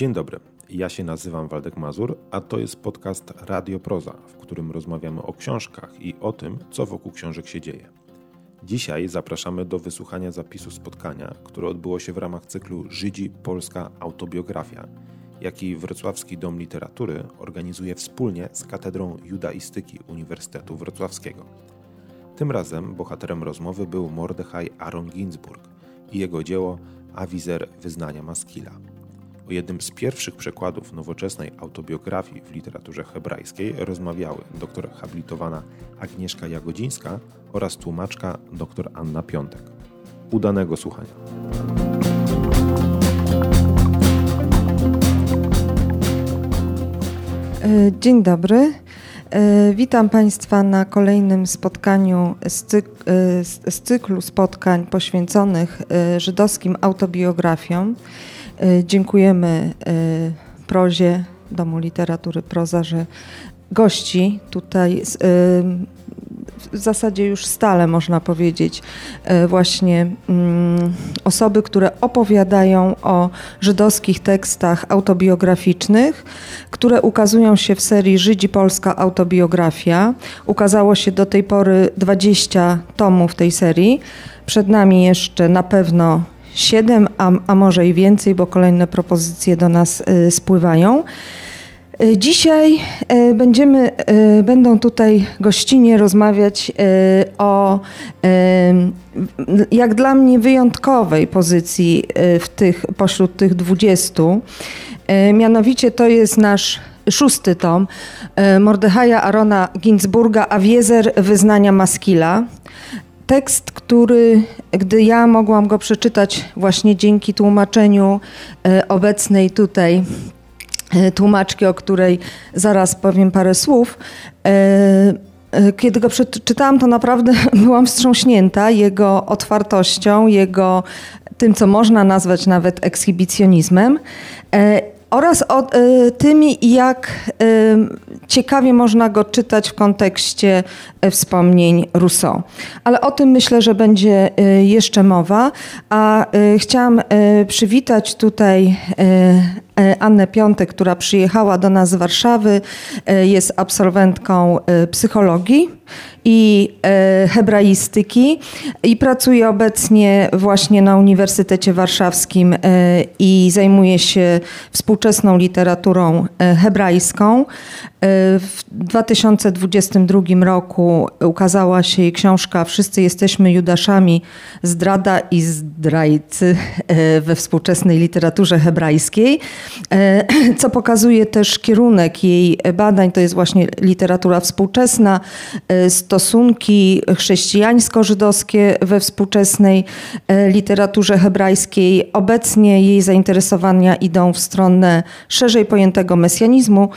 Dzień dobry. Ja się nazywam Waldek Mazur, a to jest podcast Radio Proza, w którym rozmawiamy o książkach i o tym, co wokół książek się dzieje. Dzisiaj zapraszamy do wysłuchania zapisu spotkania, które odbyło się w ramach cyklu Żydzi Polska Autobiografia, jaki Wrocławski Dom Literatury organizuje wspólnie z Katedrą Judaistyki Uniwersytetu Wrocławskiego. Tym razem bohaterem rozmowy był Mordechaj Aaron Ginsburg i jego dzieło Awizer Wyznania Maskila. O jednym z pierwszych przekładów nowoczesnej autobiografii w literaturze hebrajskiej rozmawiały doktor habilitowana Agnieszka Jagodzińska oraz tłumaczka dr Anna Piątek. Udanego słuchania. E, dzień dobry. E, witam Państwa na kolejnym spotkaniu z, e, z cyklu spotkań poświęconych żydowskim autobiografiom. Dziękujemy prozie Domu Literatury Proza, że gości tutaj w zasadzie już stale można powiedzieć e, właśnie mm, osoby, które opowiadają o żydowskich tekstach autobiograficznych, które ukazują się w serii Żydzi Polska Autobiografia. Ukazało się do tej pory 20 tomów tej serii. Przed nami jeszcze na pewno 7, a, a może i więcej, bo kolejne propozycje do nas y, spływają. E, dzisiaj e, będziemy, będą tutaj gościnie rozmawiać o jak dla mnie wyjątkowej pozycji w tych, pośród tych dwudziestu. Mianowicie to jest nasz szósty tom Mordechaja Arona Ginsburga Awiezer Wyznania Maskila. Tekst, który, gdy ja mogłam go przeczytać właśnie dzięki tłumaczeniu obecnej tutaj E, tłumaczki, o której zaraz powiem parę słów. E, e, kiedy go przeczytałam, to naprawdę byłam wstrząśnięta jego otwartością, jego tym, co można nazwać nawet ekshibicjonizmem oraz o tymi, jak ciekawie można go czytać w kontekście wspomnień Rousseau. Ale o tym myślę, że będzie jeszcze mowa. A chciałam przywitać tutaj E, Annę Piątek, która przyjechała do nas z Warszawy, e, jest absolwentką e, psychologii i hebraistyki i pracuje obecnie właśnie na Uniwersytecie Warszawskim i zajmuje się współczesną literaturą hebrajską. W 2022 roku ukazała się jej książka Wszyscy jesteśmy Judaszami, zdrada i zdrajcy we współczesnej literaturze hebrajskiej. E, co pokazuje też kierunek jej badań, to jest właśnie literatura współczesna, e, stosunki chrześcijańsko-żydowskie we współczesnej e, literaturze hebrajskiej. Obecnie jej zainteresowania idą w stronę szerzej pojętego mesjanizmu,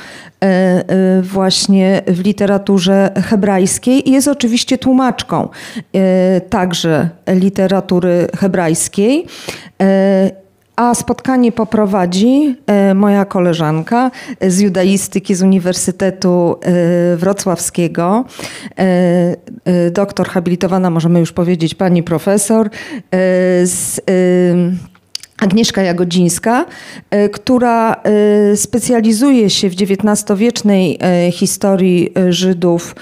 właśnie w literaturze hebrajskiej i jest oczywiście tłumaczką także literatury hebrajskiej. A spotkanie poprowadzi e, moja koleżanka z judaistyki z Uniwersytetu e, Wrocławskiego, e, doktor habilitowana, możemy już powiedzieć, pani profesor z Agnieszka Jagodzińska, e, która e, specjalizuje się w XIX-wiecznej e, historii Żydów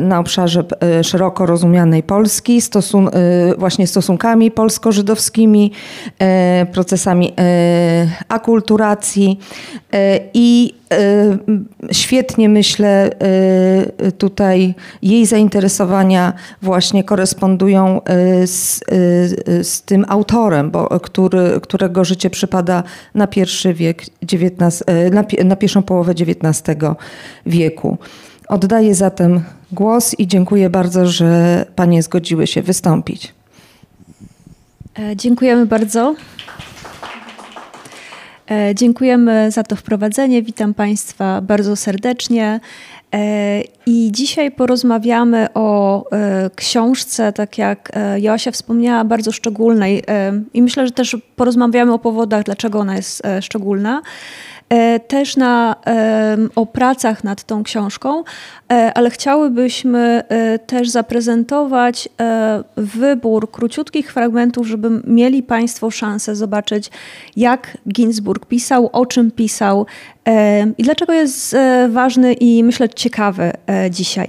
na obszarze szeroko rozumianej Polski, stosun właśnie stosunkami polsko-żydowskimi, procesami akulturacji i świetnie myślę tutaj jej zainteresowania właśnie korespondują z, z tym autorem, bo, który którego życie przypada na pierwszy wiek XIX, e, na, na pierwszą połowę XIX wieku. Oddaję zatem głos i dziękuję bardzo, że panie zgodziły się wystąpić. E, dziękujemy bardzo. E, dziękujemy za to wprowadzenie. Witam Państwa bardzo serdecznie. E, I dzisiaj porozmawiamy o e, książce, tak jak e, Joasia wspomniała, bardzo szczególnej. I myślę, że też porozmawiamy o powodach, dlaczego ona jest szczególna. też na, o pracach nad tą książką, ale chciałybyśmy też zaprezentować wybór króciutkich fragmentów, żeby mieli Państwo szansę zobaczyć, jak Ginsburg pisał, o czym pisał, i dlaczego jest e, ważny i myślę ciekawy e, dzisiaj.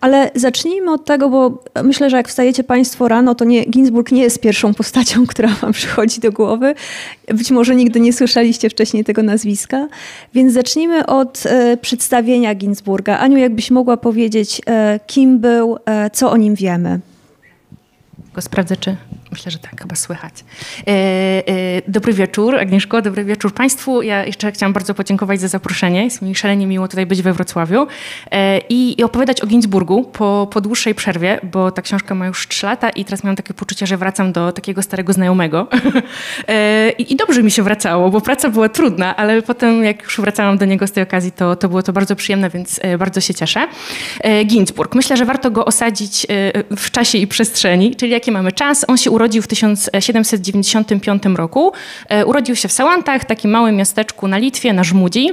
Ale zacznijmy od tego, bo myślę, że jak wstajecie Państwo rano, to nie, Ginsburg nie jest pierwszą postacią, która Wam przychodzi do głowy. Być może nigdy nie słyszeliście wcześniej tego nazwiska. Więc zacznijmy od e, przedstawienia Ginsburga. Aniu, jakbyś mogła powiedzieć, kim był, co o nim wiemy? Go sprawdzę, czy Myślę, że tak, chyba słychać. E, e, dobry wieczór, Agnieszko, dobry wieczór Państwu. Ja jeszcze chciałam bardzo podziękować za zaproszenie. Jest mi szalenie miło tutaj być we Wrocławiu e, i, i, opowiadać o Ginsburgu po, po dłuższej przerwie, bo ta książka ma już 3 lata i teraz miałam takie poczucie, że wracam do takiego starego znajomego. E, I, I, dobrze mi się wracało, bo praca była trudna, ale potem jak już wracałam do niego z tej okazji, to, to było to bardzo przyjemne, więc e, bardzo się cieszę. E, Ginsburg. Myślę, że warto go osadzić w czasie i przestrzeni, czyli jaki mamy czas. On się urodził urodził w 1795 roku. E, urodził się w Sałantach, takim małym miasteczku na Litwie, na Żmudzi.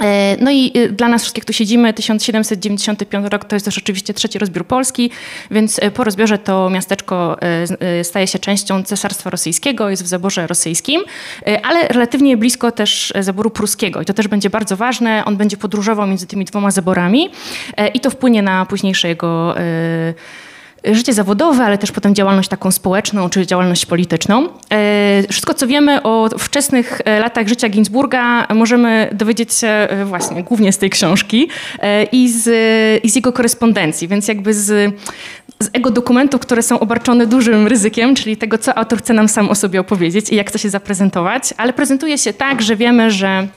E, no i y, dla nas wszystkich tu siedzimy, 1795 rok to jest też oczywiście trzeci rozbiór Polski, więc e, po rozbiorze to miasteczko staje się częścią Cesarstwa Rosyjskiego, jest w zaborze rosyjskim, ale relatywnie blisko też zaboru pruskiego i to też będzie bardzo ważne. On będzie podróżował między tymi dwoma zaborami i to wpłynie na późniejsze jego życie zawodowe, ale też potem działalność taką społeczną czy działalność polityczną. E, wszystko, co wiemy o wczesnych e, latach życia Ginsburga, możemy dowiedzieć się e, właśnie głównie z tej książki i z, i z jego korespondencji, więc jakby z, z jego dokumentów, które są obarczone dużym ryzykiem, czyli tego, co autor chce nam sam o sobie opowiedzieć i jak chce się zaprezentować, ale prezentuje się tak, że wiemy, że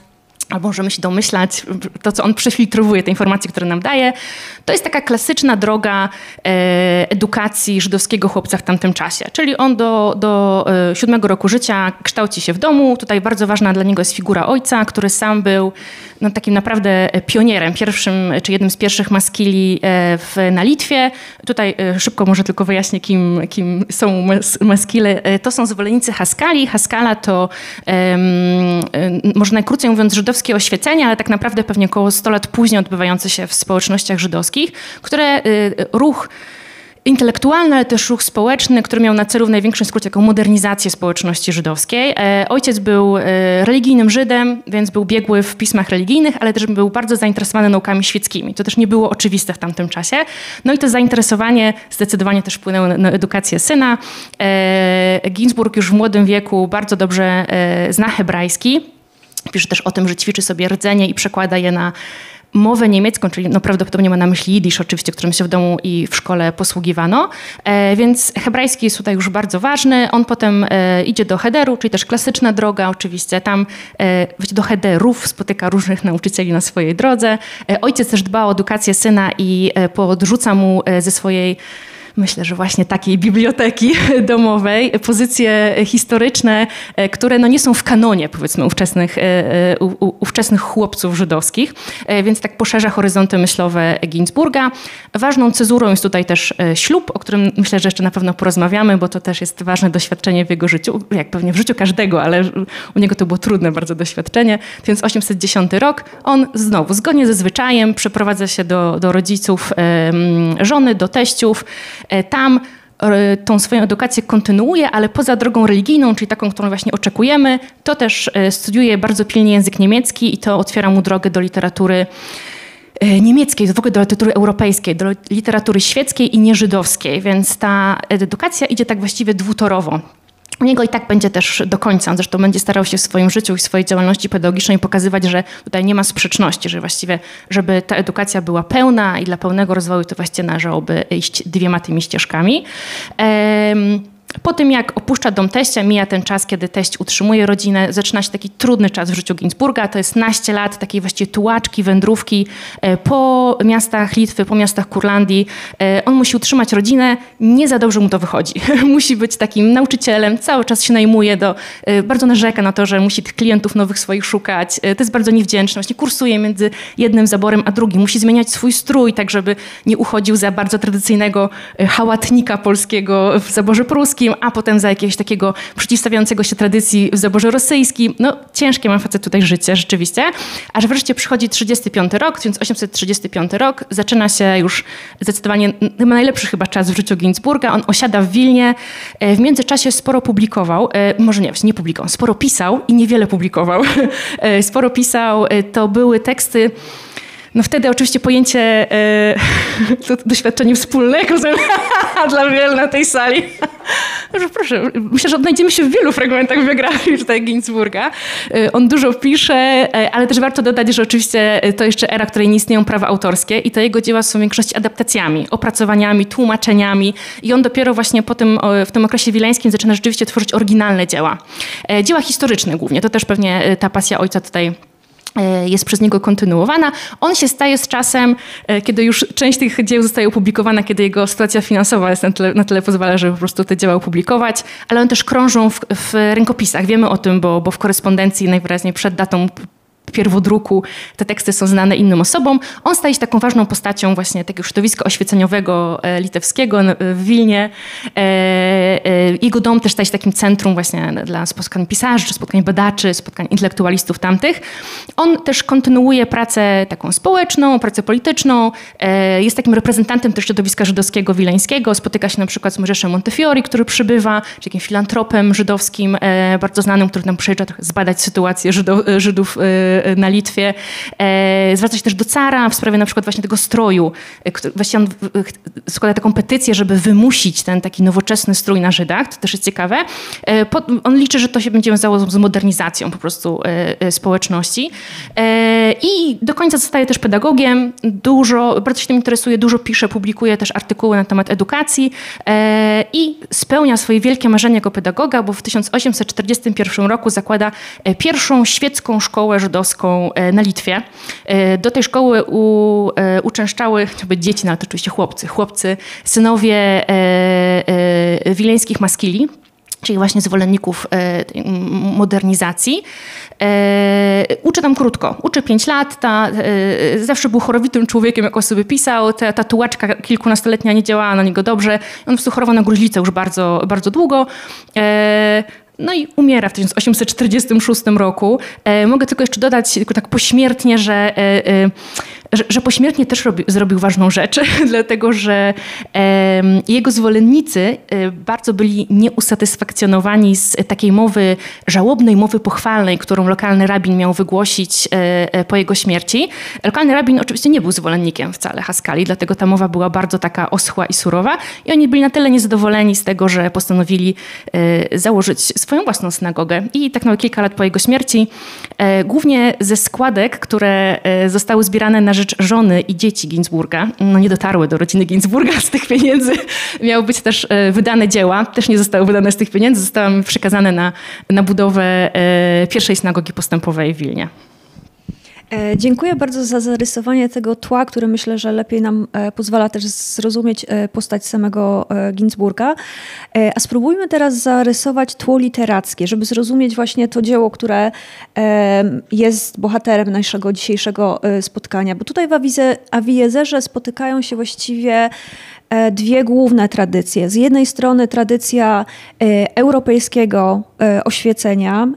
albo możemy się domyślać, to co on przefiltrowuje, te informacje, które nam daje, to jest taka klasyczna droga e, edukacji żydowskiego chłopca w tamtym czasie. Czyli on do, do e, siódmego roku życia kształci się w domu. Tutaj bardzo ważna dla niego jest figura ojca, który sam był no, takim naprawdę pionierem, pierwszym czy jednym z pierwszych maskili e, w, na Litwie. Tutaj szybko może tylko wyjaśnię, kim, kim są maskile. To są zwolennicy Haskali. Haskala to, może najkrócej mówiąc, żydowski żydowskie oświecenie, ale tak naprawdę pewnie około 100 lat później odbywające się w społecznościach żydowskich, które ruch intelektualny, ale też ruch społeczny, który miał na celu w największym skrócie taką modernizację społeczności żydowskiej. E, ojciec był e, religijnym Żydem, więc był biegły w pismach religijnych, ale też był bardzo zainteresowany naukami świeckimi. To też nie było oczywiste w tamtym czasie. No i to zainteresowanie zdecydowanie też wpłynęło na edukację syna. E, Ginsburg już w młodym wieku bardzo dobrze zna hebrajski. Pisze też o tym, że ćwiczy sobie rdzenie i przekłada je na mowę niemiecką, czyli no prawdopodobnie ma na myśli jidysz oczywiście, którym się w domu i w szkole posługiwano, e, więc hebrajski jest tutaj już bardzo ważny. On potem e, idzie do Hederu, czyli też klasyczna droga oczywiście. Tam e, do Hederów spotyka różnych nauczycieli na swojej drodze. E, ojciec też dba o edukację syna i e, podrzuca mu e, ze swojej myślę, że właśnie takiej biblioteki domowej, pozycje historyczne, e, które no nie są w kanonie, powiedzmy, ówczesnych, e, e, ówczesnych chłopców żydowskich, więc tak poszerza horyzonty myślowe Ginsburga. Ważną cezurą jest tutaj też ślub, o którym myślę, że jeszcze na pewno porozmawiamy, bo to też jest ważne doświadczenie w jego życiu, jak pewnie w życiu każdego, ale u niego to było trudne bardzo doświadczenie. 1810 rok, on znowu, zgodnie ze zwyczajem, przeprowadza się do, do rodziców żony, do teściów, tam e, tą swoją edukację kontynuuje, ale poza drogą religijną, czyli taką, którą właśnie oczekujemy, to też e, studiuje bardzo pilnie język niemiecki i to otwiera mu drogę do literatury niemieckiej, w ogóle do literatury europejskiej, do literatury świeckiej i nieżydowskiej, więc ta edukacja idzie tak właściwie dwutorowo. Niego i tak będzie też do końca. On zresztą będzie starał się w swoim życiu i swojej działalności pedagogicznej pokazywać, że tutaj nie ma sprzeczności, że właściwie, żeby ta edukacja była pełna i dla pełnego rozwoju, to właściwie należałoby iść dwiema tymi ścieżkami. Po tym, jak opuszcza dom teścia, mija ten czas, kiedy teść utrzymuje rodzinę, zaczyna się taki trudny czas w życiu Ginsburga. To jest naście lat takiej właściwie tułaczki, wędrówki e, po miastach Litwy, po miastach Kurlandii. E, on musi utrzymać rodzinę, nie za dobrze mu to wychodzi. musi być takim nauczycielem, cały czas się najmuje do, e, bardzo narzeka na to, że musi tych klientów nowych swoich szukać. To jest bardzo niewdzięczne. Właśnie kursuje między jednym zaborem a drugim. Musi zmieniać swój strój, tak żeby nie uchodził za bardzo tradycyjnego hałatnika polskiego w zaborze pruskim żydowskim, a potem za jakiegoś takiego przeciwstawiającego się tradycji w zaborze rosyjskim. No ciężkie ma facet tutaj życie, rzeczywiście. Aż wreszcie przychodzi 35 rok, 1835 rok, zaczyna się już zdecydowanie chyba najlepszy chyba czas w życiu Ginsburga. On osiada w Wilnie. E, w międzyczasie sporo publikował, e, może nie, nie publikował, sporo pisał i niewiele publikował. E, sporo pisał, to były teksty no wtedy oczywiście pojęcie to doświadczenie dla wielu na tej sali. Proszę, myślę, że odnajdziemy się w wielu fragmentach biografii tutaj Ginsburga. E, on dużo pisze, e, ale też warto dodać, że oczywiście to jeszcze era, której nie istnieją prawa autorskie i to jego dzieła są w większości adaptacjami, opracowaniami, tłumaczeniami i on dopiero właśnie po tym, w tym okresie wileńskim zaczyna rzeczywiście tworzyć oryginalne dzieła. Dzieła historyczne głównie, to też pewnie ta pasja ojca tutaj jest przez niego kontynuowana. On się staje z czasem, e, kiedy już część tych dzieł zostaje opublikowana, kiedy jego sytuacja finansowa jest na tyle, na tyle pozwala, żeby po prostu te dzieła opublikować, ale one też krążą w, w rękopisach. Wiemy o tym, bo, bo w korespondencji najwyraźniej przed datą pierwodruku te teksty są znane innym osobom. On staje się taką ważną postacią właśnie takiego środowiska oświeceniowego e, litewskiego w Wilnie. E, e, jego dom też staje się takim centrum właśnie dla spotkań pisarzy, spotkań badaczy, spotkań intelektualistów tamtych. On też kontynuuje pracę taką społeczną, pracę polityczną. Jest takim reprezentantem też środowiska żydowskiego wileńskiego. Spotyka się na przykład z Mojżeszem Montefiori, który przybywa, czy takim filantropem żydowskim, bardzo znanym, który tam przyjeżdża zbadać sytuację Żydów na Litwie. E, zwraca się też do cara w sprawie na przykład właśnie tego stroju. E, właściwie on składa taką petycję, żeby wymusić ten taki nowoczesny strój na Żydach. To też jest ciekawe. E, on liczy, że to się będzie wiązało z modernizacją po prostu społeczności. I do końca zostaje też pedagogiem. Dużo, bardzo się tym interesuje, dużo pisze, publikuje też artykuły na temat edukacji i spełnia swoje wielkie marzenie jako pedagoga, bo w 1841 roku zakłada pierwszą świecką szkołę żydowską E, na Litwie. E, do tej szkoły u, e, uczęszczały dzieci, no ale to oczywiście chłopcy, chłopcy, synowie wileńskich maskili, czyli właśnie zwolenników modernizacji. Uczy tam krótko, uczy 5 lat, ta, zawsze był chorowitym człowiekiem, jak o sobie pisał, ta, ta tułaczka kilkunastoletnia nie działała na niego dobrze, on po na gruźlicę już bardzo, bardzo długo. No i umiera w 1846 roku. E, mogę tylko jeszcze dodać, tak pośmiertnie, że e, e, że, pośmiertnie też robi, zrobił ważną rzecz, dlatego że e, jego zwolennicy e, bardzo byli nieusatysfakcjonowani z takiej mowy, żałobnej mowy pochwalnej, którą lokalny rabin miał wygłosić e, e po jego śmierci. Lokalny rabin oczywiście nie był zwolennikiem wcale Haskali, dlatego ta mowa była bardzo taka oschła i surowa i oni byli na tyle niezadowoleni z tego, że postanowili e, założyć swoją własną synagogę. I tak na kilka lat po jego śmierci, e, głównie ze składek, które zostały zbierane na rzecz żony i dzieci Ginsburga, no nie dotarły do rodziny Ginsburga z tych pieniędzy. Miały być też e, wydane dzieła, też nie zostały wydane z tych pieniędzy, zostały przekazane na, na budowę e, pierwszej synagogi postępowej w Wilnie. E, dziękuję bardzo za zarysowanie tego tła, które myślę, że lepiej nam e, pozwala też zrozumieć e, postać samego Ginsburga. A spróbujmy teraz zarysować tło literackie, żeby zrozumieć właśnie to dzieło, które jest bohaterem naszego dzisiejszego spotkania. Bo tutaj w Awiezerze spotykają się właściwie dwie główne tradycje. Z jednej strony tradycja e, europejskiego e, oświecenia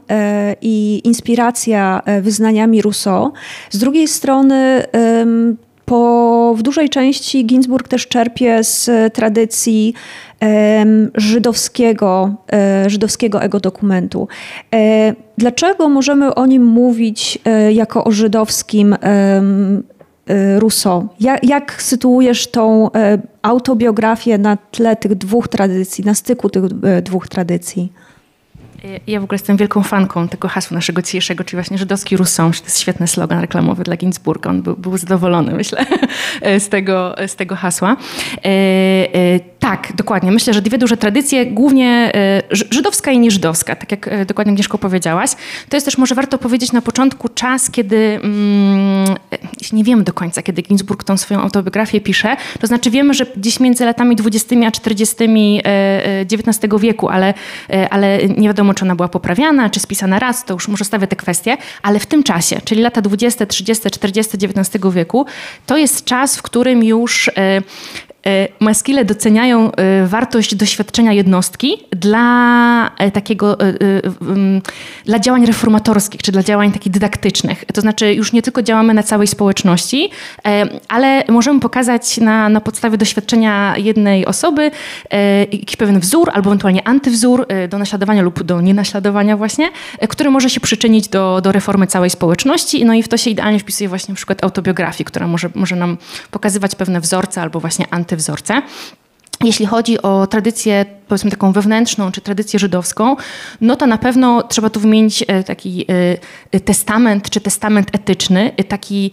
i inspiracja wyznaniami Rousseau, z drugiej strony po, w dużej części Ginsburg też czerpie z tradycji żydowskiego, żydowskiego ego dokumentu. Dlaczego możemy o nim mówić jako o żydowskim Rousseau. Jak, sytuujesz tą autobiografię na tle tych dwóch tradycji, na styku tych y, dwóch tradycji? Ja w ogóle jestem wielką fanką tego hasła naszego dzisiejszego, czyli właśnie żydowski Rousseau. To jest świetny slogan reklamowy dla Ginsburga. On był, był zadowolony, myślę, z tego, z tego hasła. E, e, tak, dokładnie. Myślę, że dwie duże tradycje, głównie e, żydowska i nieżydowska, tak jak dokładnie Agnieszko powiedziałaś. To jest też może warto powiedzieć na początku czas, kiedy mm, nie wiemy do końca, kiedy Ginsburg tą swoją autobiografię pisze. To znaczy wiemy, że gdzieś między latami 20 a 40 XIX wieku, ale, ale nie wiadomo, czy ona była poprawiana, czy spisana raz, to już może stawię te kwestie, ale w tym czasie, czyli lata 20, 30, 40 XIX wieku, to jest czas, w którym już Maskile doceniają wartość doświadczenia jednostki dla takiego, dla działań reformatorskich, czy dla działań takich dydaktycznych. To znaczy już nie tylko działamy na całej społeczności, ale możemy pokazać na, na podstawie doświadczenia jednej osoby jakiś pewien wzór albo ewentualnie antywzór do naśladowania lub do nienaśladowania właśnie, który może się przyczynić do, do reformy całej społeczności. No i w to się idealnie wpisuje właśnie na przykład autobiografii, która może, może nam pokazywać pewne wzorce albo właśnie antywzorce. Jeśli chodzi o tradycję, powiedzmy taką wewnętrzną, czy tradycję żydowską, no to na pewno trzeba tu wymienić e, taki e, testament, czy testament etyczny, taki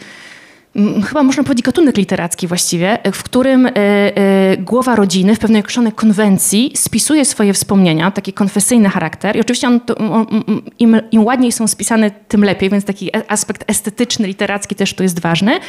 chyba można powiedzieć gatunek literacki właściwie, w którym e, e, głowa rodziny w pewnej określonej konwencji spisuje swoje wspomnienia, taki konfesyjny charakter. I oczywiście on, im, im, ładniej są spisane, tym lepiej, więc taki aspekt estetyczny, literacki też tu jest ważny.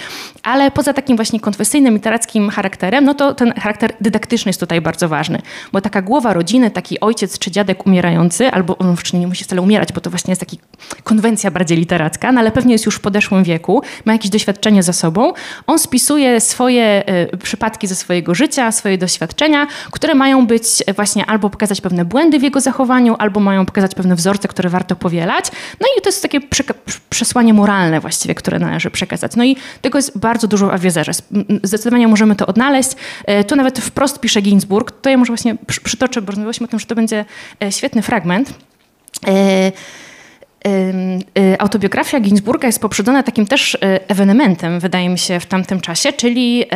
Ale poza takim właśnie konfesyjnym, literackim charakterem, no to ten charakter dydaktyczny jest tutaj bardzo ważny. Bo taka głowa rodziny, taki ojciec czy dziadek umierający, albo on nie musi wcale umierać, bo to właśnie jest taka konwencja bardziej literacka, no ale pewnie jest już w podeszłym wieku, ma jakieś doświadczenie za sobą. On spisuje swoje y, przypadki ze swojego życia, swoje doświadczenia, które mają być właśnie albo pokazać pewne błędy w jego zachowaniu, albo mają pokazać pewne wzorce, które warto powielać. No i to jest takie przesłanie moralne właściwie, które należy przekazać. No i tego jest bardzo dużo w Awiezerze. Zdecydowanie możemy to odnaleźć. E, tu nawet wprost pisze Ginsburg. To ja może właśnie przytoczę, bo rozmawialiśmy o tym, że to będzie e, świetny fragment. E, Y, autobiografia Ginsburga jest poprzedzona takim też y, ewenementem, wydaje mi się, w tamtym czasie, czyli y,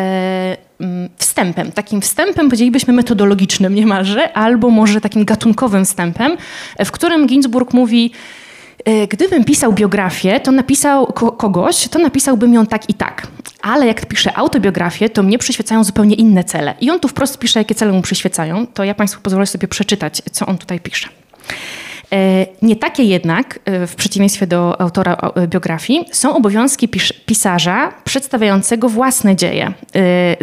mm, wstępem. Takim wstępem, powiedzielibyśmy, metodologicznym niemalże, albo może takim gatunkowym wstępem, w którym Ginsburg mówi, gdybym pisał biografię, to napisał kogoś, to napisałbym ją tak i tak. Ale jak piszę autobiografię, to mnie przyświecają zupełnie inne cele. I on tu wprost pisze, jakie cele mu przyświecają. To ja Państwu pozwolę sobie przeczytać, co on tutaj pisze. E, nie takie jednak, e, w przeciwieństwie do autora e, biografii, są obowiązki pisarza przedstawiającego własne dzieje,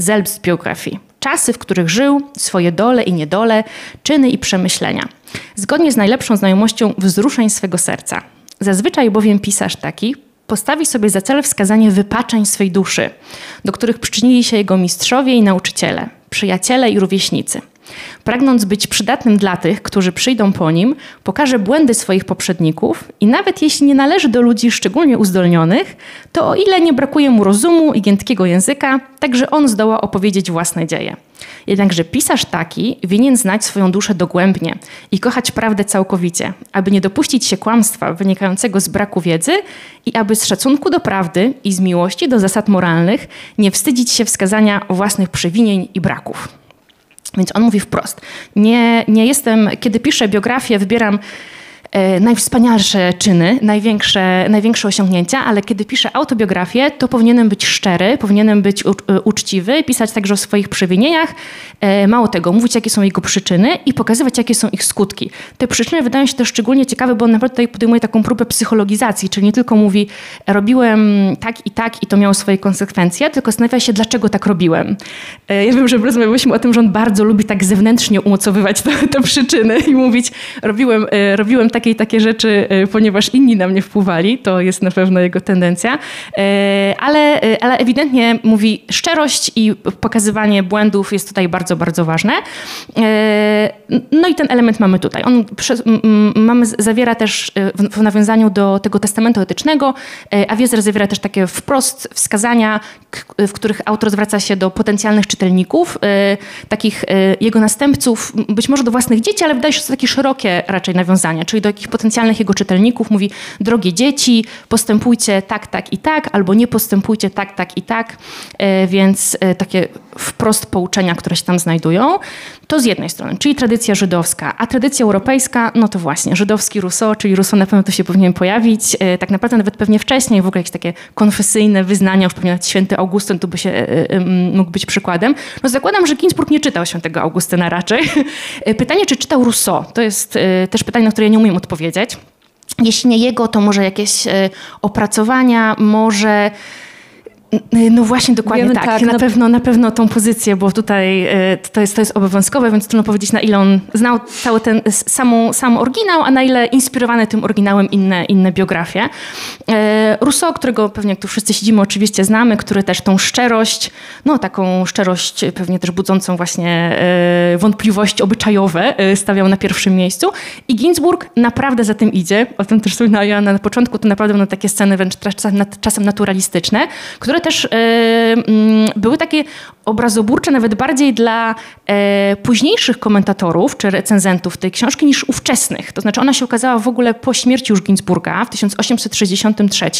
Selbstbiografii. Czasy, w których żył, swoje dole i niedole, czyny i przemyślenia. Zgodnie z najlepszą znajomością wzruszeń swego serca. Zazwyczaj bowiem pisarz taki postawi sobie za cel wskazanie wypaczeń swej duszy, do których przyczynili się jego mistrzowie i nauczyciele, przyjaciele i rówieśnicy – Pragnąc być przydatnym dla tych, którzy przyjdą po nim, pokaże błędy swoich poprzedników i nawet jeśli nie należy do ludzi szczególnie uzdolnionych, to o ile nie brakuje mu rozumu i giętkiego języka, także on zdoła opowiedzieć własne dzieje. Jednakże pisarz taki winien znać swoją duszę dogłębnie i kochać prawdę całkowicie, aby nie dopuścić się kłamstwa wynikającego z braku wiedzy i aby z szacunku do prawdy i z miłości do zasad moralnych nie wstydzić się wskazania własnych przewinień i braków. Więc on mówi wprost: Nie, nie jestem, kiedy piszę biografię, wybieram najwspanialsze czyny, największe, największe osiągnięcia, ale kiedy piszę autobiografię, to powinienem być szczery, powinienem być e, uczciwy, pisać także o swoich przewinieniach, e, mało tego, mówić jakie są jego przyczyny i pokazywać jakie są ich skutki. Te przyczyny wydają się też szczególnie ciekawe, bo on naprawdę tutaj podejmuje taką próbę psychologizacji, czyli nie tylko mówi robiłem tak i tak i to miało swoje konsekwencje, tylko zastanawia się dlaczego tak robiłem. Ja wiem, że rozmawialiśmy o tym, że on bardzo lubi tak zewnętrznie umocowywać te, te przyczyny i mówić robiłem, robiłem tak takie i takie rzeczy, e, ponieważ inni na mnie wpływali, to jest na pewno jego tendencja, e, ale, e, ale ewidentnie mówi szczerość i pokazywanie błędów jest tutaj bardzo, bardzo ważne. No i ten element mamy tutaj. On mamy, zawiera też w, nawiązaniu do tego testamentu etycznego, a Wiezer zawiera też takie wprost wskazania, w których autor zwraca się do potencjalnych czytelników, takich jego następców, być może do własnych dzieci, ale wydaje się, że to takie szerokie raczej nawiązania, czyli do takich potencjalnych jego czytelników mówi: Drogie dzieci, postępujcie tak, tak i tak, albo nie postępujcie tak, tak i tak. E, więc e, takie wprost pouczenia, które się tam znajdują. To z jednej strony, czyli tradycja żydowska, a tradycja europejska, no to właśnie, żydowski Rousseau, czyli Rousseau na pewno tu się powinien pojawić. E, tak naprawdę nawet pewnie wcześniej, w ogóle jakieś takie konfesyjne wyznania, już pewnie nawet święty Augustyn tu by się mógł być przykładem. No zakładam, że Ginsburg nie czytał świętego Augustyna raczej. Pytanie, czy czytał Rousseau? To jest też pytanie, na które ja nie umiem odpowiedzieć. Jeśli nie jego, to może jakieś e, opracowania, może No właśnie, dokładnie Wiemy, tak. tak, na, na- pewno, na pewno tą pozycję, bo tutaj e, to jest, to jest obowiązkowe, więc trudno powiedzieć, na ile on znał cały ten samą, sam oryginał, a na ile inspirowane tym oryginałem inne, inne biografie. E, Rousseau, którego pewnie jak tu wszyscy siedzimy, oczywiście znamy, który też tą szczerość, no taką szczerość pewnie też budzącą właśnie e, wątpliwości obyczajowe stawiał na pierwszym miejscu. I Ginsburg naprawdę za tym idzie. O tym też wspominała Joanna na początku. To naprawdę będą takie sceny wręcz czasem naturalistyczne, które też e, mm, były takie obrazoburcze nawet bardziej dla e, późniejszych komentatorów czy recenzentów tej książki niż ówczesnych. To znaczy ona się ukazała w ogóle po śmierci już Ginsburga w 1863.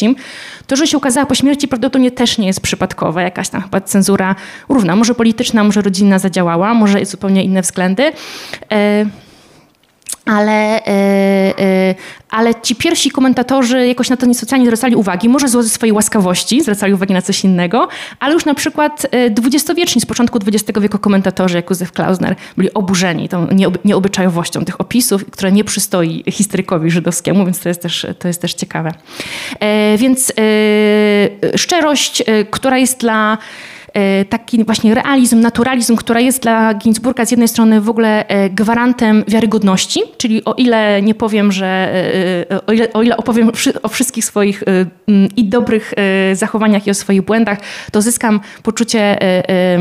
To, że się ukazała po śmierci prawdopodobnie też nie jest przypadkowe. Jakaś tam chyba cenzura równa, może polityczna, może rodzinna zadziałała, może zupełnie inne względy. Ale, e, e, ale ci pierwsi komentatorzy jakoś na to niespecjalnie zwracali uwagi. Może ze swojej łaskawości zwracali uwagi na coś innego, ale już na przykład e, dwudziestowieczni, z początku XX wieku komentatorzy, jak Józef Klausner, byli oburzeni tą nieoby- nieobyczajowością tych opisów, które nie przystoi historykowi żydowskiemu, więc to jest też, to jest też ciekawe. E, Więc szczerość, która jest dla taki właśnie realizm, naturalizm, która jest dla Ginsburga z jednej strony w ogóle e, gwarantem wiarygodności, czyli o ile nie powiem, że e, e, o ile, o ile opowiem o wszystkich swoich e, m, i dobrych e, zachowaniach i o swoich błędach, to zyskam poczucie, e, e, e,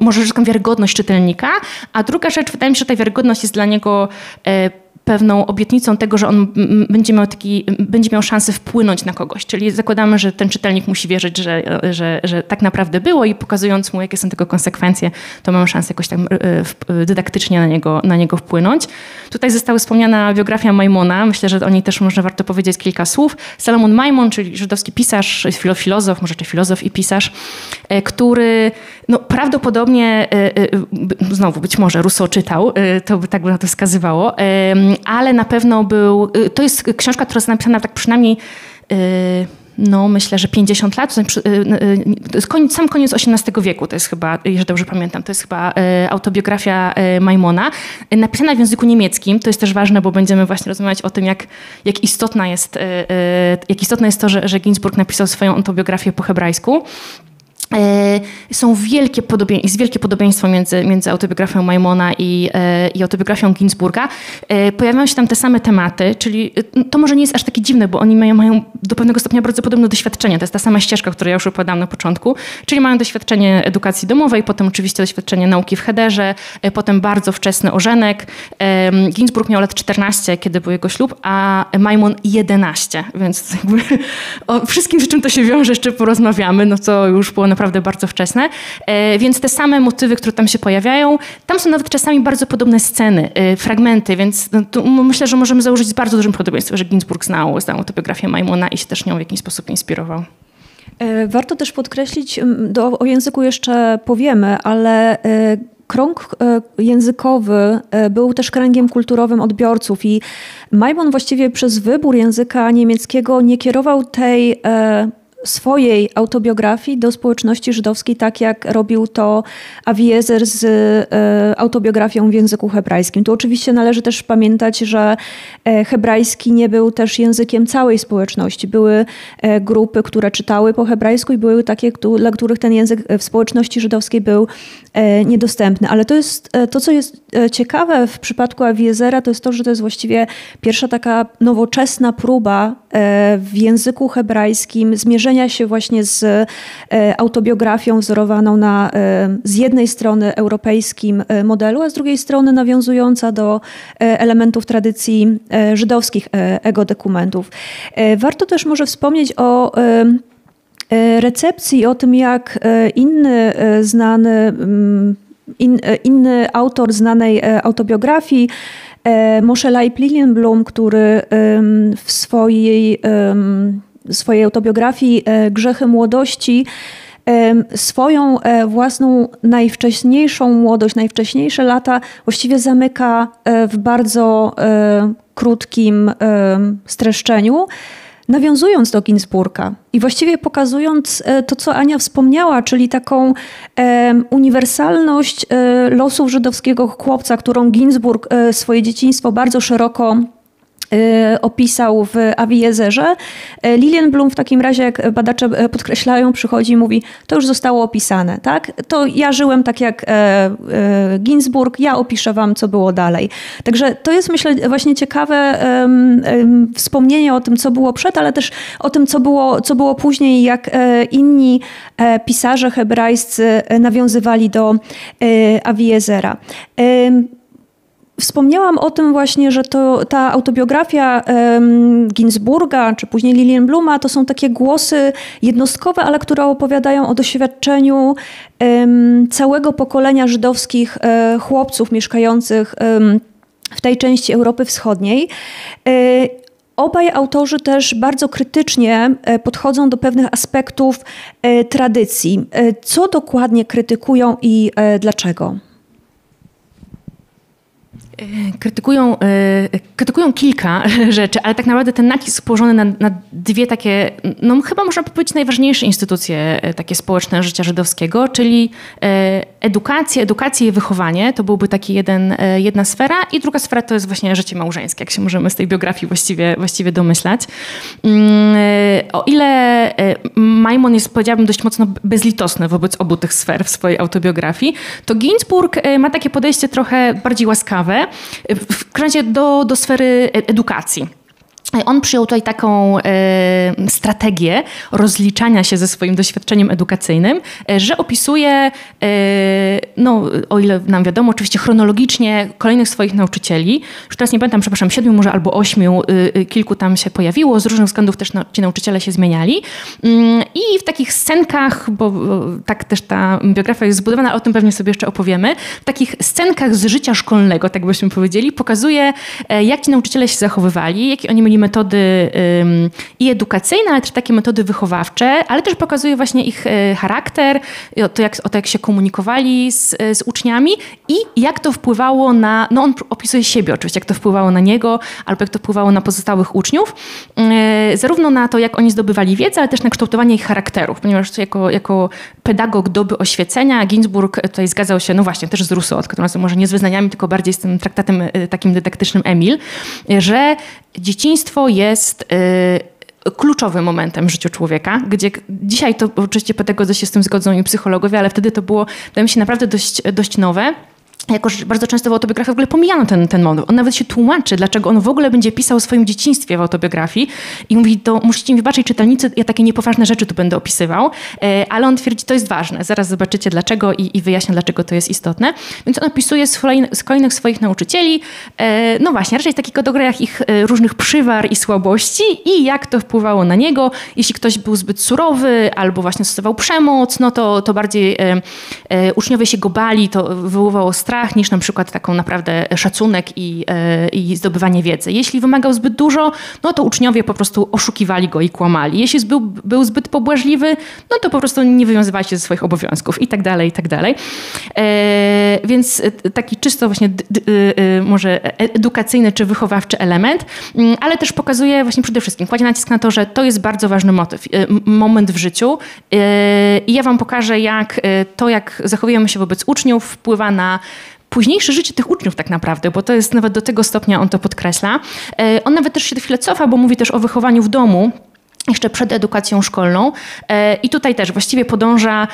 może zyskam wiarygodność czytelnika, a druga rzecz, wydaje mi się, że ta wiarygodność jest dla niego e, pewną obietnicą tego, że on będzie miał, taki, będzie miał szansę wpłynąć na kogoś. Czyli zakładamy, że ten czytelnik musi wierzyć, że, że, że tak naprawdę było i pokazując mu, jakie są tego konsekwencje, to mamy szansę jakoś tak dydaktycznie na niego, na niego wpłynąć. Tutaj została wspomniana biografia Maimona. Myślę, że o niej też można warto powiedzieć kilka słów. Salomon Maimon, czyli żydowski pisarz, filo- filozof, może czy filozof i pisarz, e, który no, prawdopodobnie, e, e, znowu być może Rousseau czytał, e, to by tak by na to wskazywało, ale na pewno był, to jest książka, która jest napisana tak przynajmniej no myślę, że 50 lat, znaczy, koniec, sam koniec XVIII wieku, to jest chyba, jeżeli dobrze pamiętam, to jest chyba autobiografia Maimona, napisana w języku niemieckim, to jest też ważne, bo będziemy właśnie rozmawiać o tym, jak, jak, istotna, jest, jak istotne jest to, że, że Ginsburg napisał swoją autobiografię po hebrajsku. E, Są wielkie podobieństwo, jest wielkie podobieństwo między, między autobiografią Maimona i, e, i autobiografią Ginsburga. E, Pojawiają się tam te same tematy, czyli to może nie jest aż takie dziwne, bo oni mają, mają do pewnego stopnia bardzo podobne doświadczenie. To jest ta sama ścieżka, którą ja już opowiadałam na początku, czyli mają doświadczenie edukacji domowej, potem oczywiście doświadczenie nauki w Hederze, potem bardzo wczesny ożenek. Ginsburg miał lat 14, kiedy był jego ślub, a Maimon 11, więc jakby o wszystkim, z czym to się wiąże, jeszcze porozmawiamy, no to już było naprawdę bardzo wczesne. E, Więc te same motywy, które tam się pojawiają, tam są nawet czasami bardzo podobne sceny, e, fragmenty, więc no, myślę, że możemy założyć z bardzo dużym podobieństwem, że Ginsburg znał, znał autobiografię Maimona i się też nią w jakiś sposób inspirował. E, Warto też podkreślić, do, o języku jeszcze powiemy, ale krąg językowy był też kręgiem kulturowym odbiorców i Maimon właściwie przez wybór języka niemieckiego nie kierował tej swojej autobiografii do społeczności żydowskiej, tak jak robił to Aviezer z e, autobiografią w języku hebrajskim. Tu oczywiście należy też pamiętać, że e, hebrajski nie był też językiem całej społeczności. Były e, grupy, które czytały po hebrajsku i były takie, dla których ten język w społeczności żydowskiej był niedostępny. Ale to jest to, co jest ciekawe w przypadku Aviezera, to jest to, że to jest właściwie pierwsza taka nowoczesna próba w języku hebrajskim zmierzenia się właśnie z e, autobiografią wzorowaną na e, z jednej strony europejskim e, modelu, a z drugiej strony nawiązująca do elementów tradycji żydowskich e, egodokumentów. E, Warto też może wspomnieć o recepcji, o tym jak inny znany, mm, in, inny autor znanej autobiografii, Moshe Leib Lilienblum, który w swojej, swojej autobiografii e, Grzechy Młodości. Em, swoją e, własną najwcześniejszą młodość, najwcześniejsze lata właściwie zamyka e, w bardzo e, krótkim streszczeniu nawiązując do Ginsburga i właściwie pokazując e, to, co Ania wspomniała, czyli taką e, uniwersalność e, losów żydowskiego chłopca, którą Ginsburg e, swoje dzieciństwo bardzo szeroko opisał w Aviezerze. Lilian Bloom w takim razie, jak badacze podkreślają, przychodzi i mówi, to już zostało opisane, tak? To ja żyłem tak jak Ginsburg, ja opiszę wam, co było dalej. Także to jest, myślę, właśnie ciekawe wspomnienie o tym, co było przed, ale też o tym, co było, co było później, jak e, inni e, pisarze hebrajscy nawiązywali do e, Aviezera. Wspomniałam o tym właśnie, że to, ta autobiografia um, Ginsburga, czy później Lilian Bluma, to są takie głosy jednostkowe, ale które opowiadają o doświadczeniu um, całego pokolenia żydowskich um, chłopców mieszkających w tej części Europy Wschodniej. E, obaj autorzy też bardzo krytycznie e, podchodzą do pewnych aspektów tradycji. Co dokładnie krytykują i dlaczego? Krytykują, e, krytykują kilka rzeczy, ale tak naprawdę ten nacisk położony na, na, dwie takie, no chyba można powiedzieć najważniejsze instytucje e, takie społeczne życia żydowskiego, czyli e, edukację, edukację i wychowanie. To byłby taki jeden, jedna sfera i druga sfera to jest właśnie życie małżeńskie, jak się możemy z tej biografii właściwie, właściwie domyślać. Mm, o ile Maimon jest, powiedziałabym, dość mocno bezlitosny wobec obu tych sfer w swojej autobiografii, to Ginsburg ma takie podejście trochę bardziej łaskawe, w do, do sfery edukacji. On przyjął tutaj taką e, strategię rozliczania się ze swoim doświadczeniem edukacyjnym, e, że opisuje, e, no, o ile nam wiadomo, oczywiście chronologicznie kolejnych swoich nauczycieli. Już teraz nie pamiętam, przepraszam, siedmiu może albo ośmiu, y, y, kilku tam się pojawiło. Z różnych względów też no, ci nauczyciele się zmieniali. Mm, I w takich scenkach, bo, tak też ta biografia jest zbudowana, o tym pewnie sobie jeszcze opowiemy, w takich scenkach z życia szkolnego, tak byśmy powiedzieli, pokazuje, jak ci nauczyciele się zachowywali, jakie oni mieli metody i edukacyjne, ale też takie metody wychowawcze, ale też pokazuje właśnie ich e, charakter, to jak, o to jak się komunikowali z, z uczniami i jak to wpływało na, no on opisuje siebie oczywiście, jak to wpływało na niego, albo jak to wpływało na pozostałych uczniów, e, zarówno na to, jak oni zdobywali wiedzę, ale też na kształtowanie ich charakterów, ponieważ jako, jako pedagog doby oświecenia Ginsburg tutaj zgadzał się, no właśnie, też z Rousseau, tylko może nie z wyznaniami, tylko bardziej z tym traktatem e, takim dydaktycznym Emil, że dzieciństwo jest y, kluczowym momentem w życiu człowieka, gdzie dzisiaj to oczywiście pedagodzy się z tym zgodzą i psychologowie, ale wtedy to było, wydaje mi się, naprawdę dość, dość nowe jako że bardzo często w autobiografii w ogóle pomijano ten, ten motyw. On nawet się tłumaczy, dlaczego on w ogóle będzie pisał o swoim dzieciństwie w autobiografii i mówi, to musicie mi wybaczyć czytelnicy, ja takie niepoważne rzeczy tu będę opisywał, e, ale on twierdzi, to jest ważne. Zaraz zobaczycie dlaczego i, i wyjaśnia, dlaczego to jest istotne. Więc on opisuje z, kolejnych swoich nauczycieli, e, no właśnie, raczej w takich kategoriach ich e, różnych przywar i słabości i jak to wpływało na niego. Jeśli ktoś był zbyt surowy albo właśnie stosował przemoc, no to, to bardziej uczniowie się go bali, to wywoływało strach, strach niż na przykład taką naprawdę szacunek i, e, i zdobywanie wiedzy. Jeśli wymagał zbyt dużo, no to uczniowie po prostu oszukiwali go i kłamali. Jeśli był, był zbyt pobłażliwy, no to po prostu nie wywiązywali się ze swoich obowiązków i tak dalej, i tak dalej. E, więc e, taki czysto właśnie może edukacyjny czy wychowawczy element, mm, ale też pokazuje właśnie przede wszystkim, kładzie nacisk na to, że to jest bardzo ważny motyw, moment w życiu i ja wam pokażę, jak to, jak zachowujemy się wobec uczniów wpływa na późniejsze życie tych uczniów tak naprawdę, bo to jest nawet do tego stopnia on to podkreśla. E, on nawet też się chwilę cofa, bo mówi też o wychowaniu w domu, jeszcze przed edukacją szkolną. E, I tutaj też właściwie podąża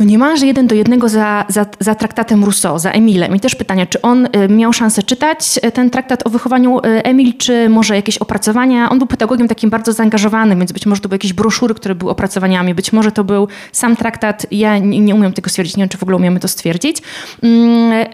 no niemalże jeden do jednego za, za, za traktatem Rousseau, za Emilem. I też pytanie, czy on y, miał szansę czytać y, ten traktat o wychowaniu y, Emil, czy może jakieś opracowania? On był pedagogiem takim bardzo zaangażowanym, więc być może to były jakieś broszury, które były opracowaniami, być może to był sam traktat. Ja nie, nie umiem tego stwierdzić, nie wiem, czy w ogóle umiemy to stwierdzić. Mm,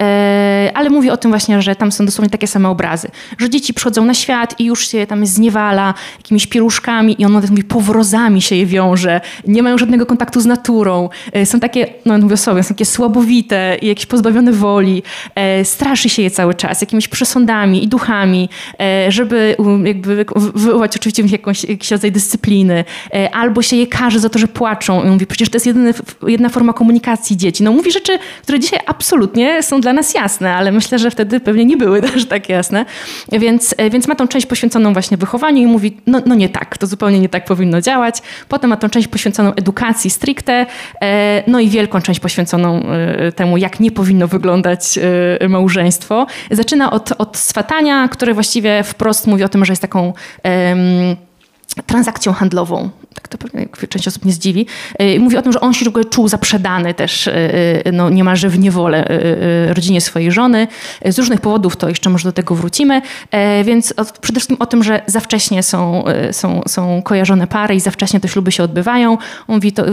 ale mówi o tym właśnie, że tam są dosłownie takie same obrazy, że dzieci przychodzą na świat i już się tam zniewala jakimiś pieluszkami i on nawet mówi, powrozami się je wiąże, nie mają żadnego kontaktu z naturą. Są takie takie, no mówię sobie, są takie słabowite i jakieś pozbawione woli, e, straszy się je cały czas jakimiś przesądami i duchami, e, żeby jakby wywołać oczywiście w jakąś, jakiś rodzaj dyscypliny, e, albo się je każe za to, że płaczą i mówi, przecież to jest jedyny, jedna forma komunikacji dzieci. No mówi rzeczy, które dzisiaj absolutnie są dla nas jasne, ale myślę, że wtedy pewnie nie były też tak jasne, więc, e, więc ma tą część poświęconą właśnie wychowaniu i mówi, no, no nie tak, to zupełnie nie tak powinno działać. Potem ma tą część poświęconą edukacji stricte, e, no i wielką część poświęconą temu, jak nie powinno wyglądać małżeństwo. Zaczyna od, od swatania, które właściwie wprost mówi o tym, że jest taką transakcją handlową. Tak to pewnie część osób nie zdziwi. E, mówi o tym, że on się czuł zaprzedany też e, e, no, niemalże w niewolę rodzinie swojej żony. Z różnych powodów to jeszcze może do tego wrócimy. Więc przede wszystkim o tym, że za wcześnie są, są, są kojarzone pary i za wcześnie te śluby się odbywają. On, mówi to,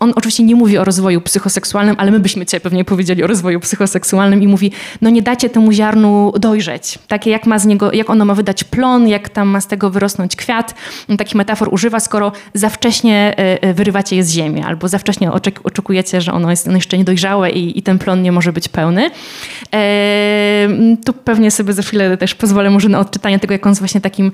on oczywiście nie mówi o rozwoju psychoseksualnym, ale my byśmy dzisiaj pewnie powiedzieli o rozwoju psychoseksualnym i mówi, no nie dacie temu ziarnu dojrzeć. Takie jak ma z niego, jak ono ma wydać plon, jak tam ma z tego wyrosnąć kwiat takich metafor używa, skoro za wcześnie e, e, wyrywacie je z ziemi, albo za wcześnie oczekujecie, że ono jest jeszcze niedojrzałe i, i ten plon nie może być pełny. E, tu pewnie sobie za chwilę też pozwolę może na odczytanie tego, jak on z właśnie takim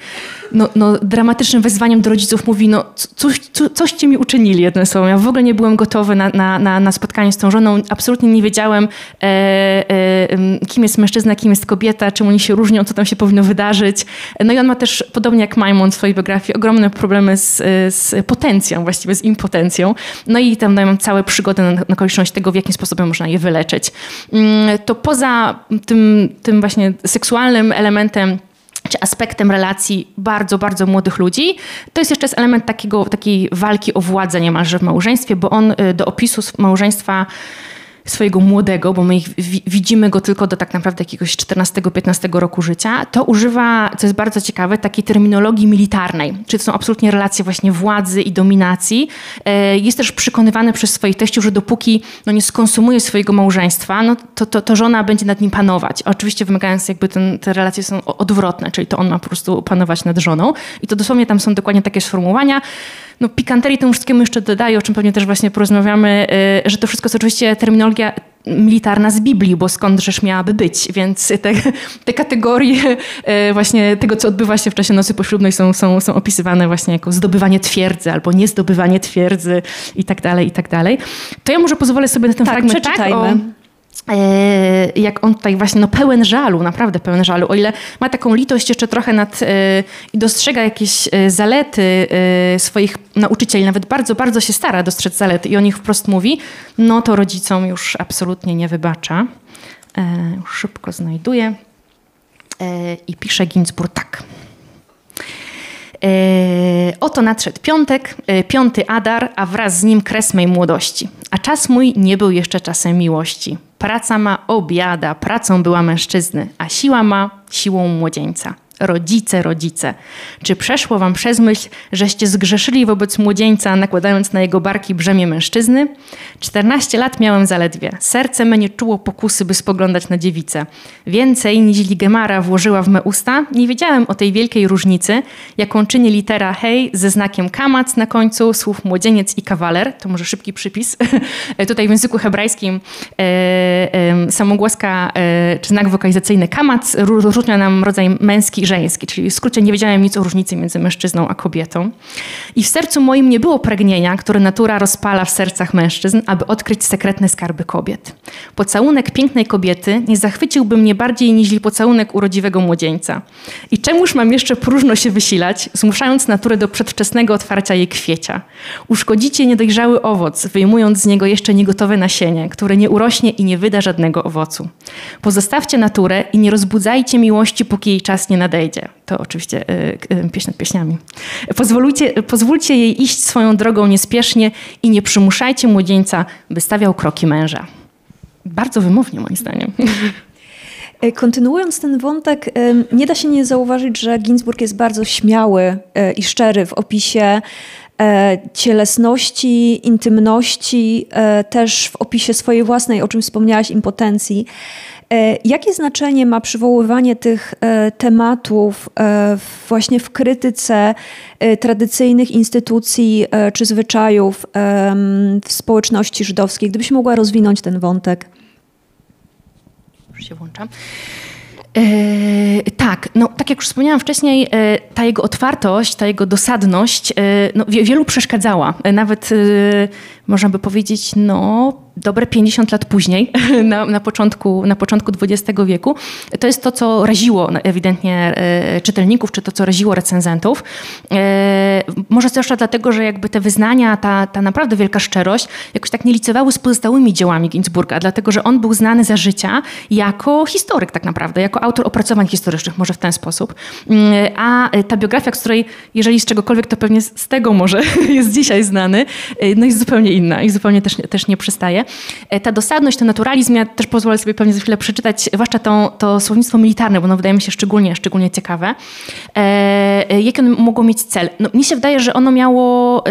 no, no, dramatycznym wezwaniem do rodziców mówi, no coś, co, coście mi uczynili, jednym słowem. Ja w ogóle nie byłem gotowy na, na, na, na spotkanie z tą żoną, absolutnie nie wiedziałem, e, e, kim jest mężczyzna, kim jest kobieta, czym oni się różnią, co tam się powinno wydarzyć. No i on ma też, podobnie jak Maimon w swojej biografii, ogromne problemy z, z potencją, właściwie z impotencją. No i tam dają całe przygody na, na okoliczność tego, w jaki sposób można je wyleczyć. Mm, to poza tym, tym właśnie seksualnym elementem czy aspektem relacji bardzo, bardzo młodych ludzi. To jest jeszcze element takiego, takiej walki o władzę niemalże w małżeństwie, bo on y, do opisu małżeństwa swojego młodego, bo my ich widzimy go tylko do tak naprawdę jakiegoś 14-15 roku życia, to używa, co jest bardzo ciekawe, takiej terminologii militarnej. Czyli to są absolutnie relacje właśnie władzy i dominacji. E, jest też przekonywany przez swoich teściów, że dopóki no, nie skonsumuje swojego małżeństwa, no, to, to, to żona będzie nad nim panować. Oczywiście wymagając jakby ten, te relacje są odwrotne, czyli to on ma po prostu panować nad żoną. I to dosłownie tam są dokładnie takie sformułowania. No, pikanterii temu wszystkiemu jeszcze dodaję, o czym pewnie też właśnie porozmawiamy, y, że to wszystko jest oczywiście terminologia militarna z Biblii, bo skądżeż miałaby być, więc te, te kategorie y, właśnie tego, co odbywa się w czasie nocy poślubnej są, są, są opisywane właśnie jako zdobywanie twierdzy albo niezdobywanie twierdzy i tak dalej, i tak dalej. To ja może pozwolę sobie na ten tak, fragment tak, o, jak on tutaj właśnie, no pełen żalu, naprawdę pełen żalu, o ile ma taką litość jeszcze trochę nad e, i dostrzega jakieś e, zalety swoich nauczycieli, nawet bardzo, bardzo się stara dostrzec zalety i o nich wprost mówi, no to rodzicom już absolutnie nie wybacza. Już szybko znajduje i pisze Ginzburg tak. Oto nadszedł piątek, piąty Adar, a wraz z nim kres mej młodości. A czas mój nie był jeszcze czasem miłości. Praca ma obiada, pracą była mężczyzny, a siła ma siłą młodzieńca rodzice, rodzice. Czy przeszło wam przez myśl, żeście zgrzeszyli wobec młodzieńca, nakładając na jego barki brzemię mężczyzny? Czternaście lat miałem zaledwie. Serce me nie czuło pokusy, by spoglądać na dziewicę. Więcej niż Gemara włożyła w me usta, nie wiedziałem o tej wielkiej różnicy, jaką czyni litera hej ze znakiem kamac na końcu, słów młodzieniec i kawaler. To może szybki przypis. Tutaj w języku hebrajskim e, e, samogłoska e, czy znak wokalizacyjny kamac różnia nam rodzaj męski żeński, czyli w skrócie nie wiedziałem nic o różnicy między mężczyzną a kobietą. I w sercu moim nie było pragnienia, które natura rozpala w sercach mężczyzn, aby odkryć sekretne skarby kobiet. Pocałunek pięknej kobiety nie zachwyciłby mnie bardziej niż pocałunek urodziwego młodzieńca. I czemuż mam jeszcze próżno się wysilać, zmuszając naturę do przedwczesnego otwarcia jej kwiecia? Uszkodzicie niedojrzały owoc, wyjmując z niego jeszcze niegotowe nasienie, które nie urośnie i nie wyda żadnego owocu. Pozostawcie naturę i nie rozbudzajcie miłości, póki jej czas nie nadejdzie odejdzie. To oczywiście y, y, pieśń nad pieśniami. Pozwólcie, pozwólcie jej iść swoją drogą niespiesznie i nie przymuszajcie młodzieńca, by stawiał kroki męża. Bardzo wymownie moim zdaniem. E, kontynuując ten wątek, nie da się nie zauważyć, że Ginsburg jest bardzo śmiały e, i szczery w opisie e, cielesności, intymności, też w opisie swojej własnej, o czym wspomniałaś, impotencji. E, jakie znaczenie ma przywoływanie tych e, tematów e, właśnie w krytyce tradycyjnych instytucji czy zwyczajów w społeczności żydowskiej? Gdybyś mogła rozwinąć ten wątek. Już się włączam. E, tak, no tak jak już wspomniałam wcześniej, e, ta jego otwartość, ta jego dosadność e, no, wielu przeszkadzała. Nawet można by powiedzieć, no dobre 50 lat później, na, na, początku, na początku XX wieku. To jest to, co raziło ewidentnie e, czytelników, czy to, co raziło recenzentów. E, może zwłaszcza dlatego, że jakby te wyznania, ta, ta naprawdę wielka szczerość jakoś tak nie licowały z pozostałymi dziełami Ginsburga, dlatego, że on był znany za życia jako historyk tak naprawdę, jako autor opracowań historycznych, może w ten sposób. Mm, a ta biografia, z której jeżeli z czegokolwiek, to pewnie z tego może jest dzisiaj znany, no jest zupełnie inna i zupełnie też, też nie przystaje. E, ta dosadność, ten naturalizm, ja też pozwolę sobie pewnie za chwilę przeczytać, zwłaszcza to, to słownictwo militarne, bo ono wydaje mi się szczególnie, szczególnie ciekawe. E, e jaki ono mogło mieć cel? No, mnie się wydaje, że ono miało e,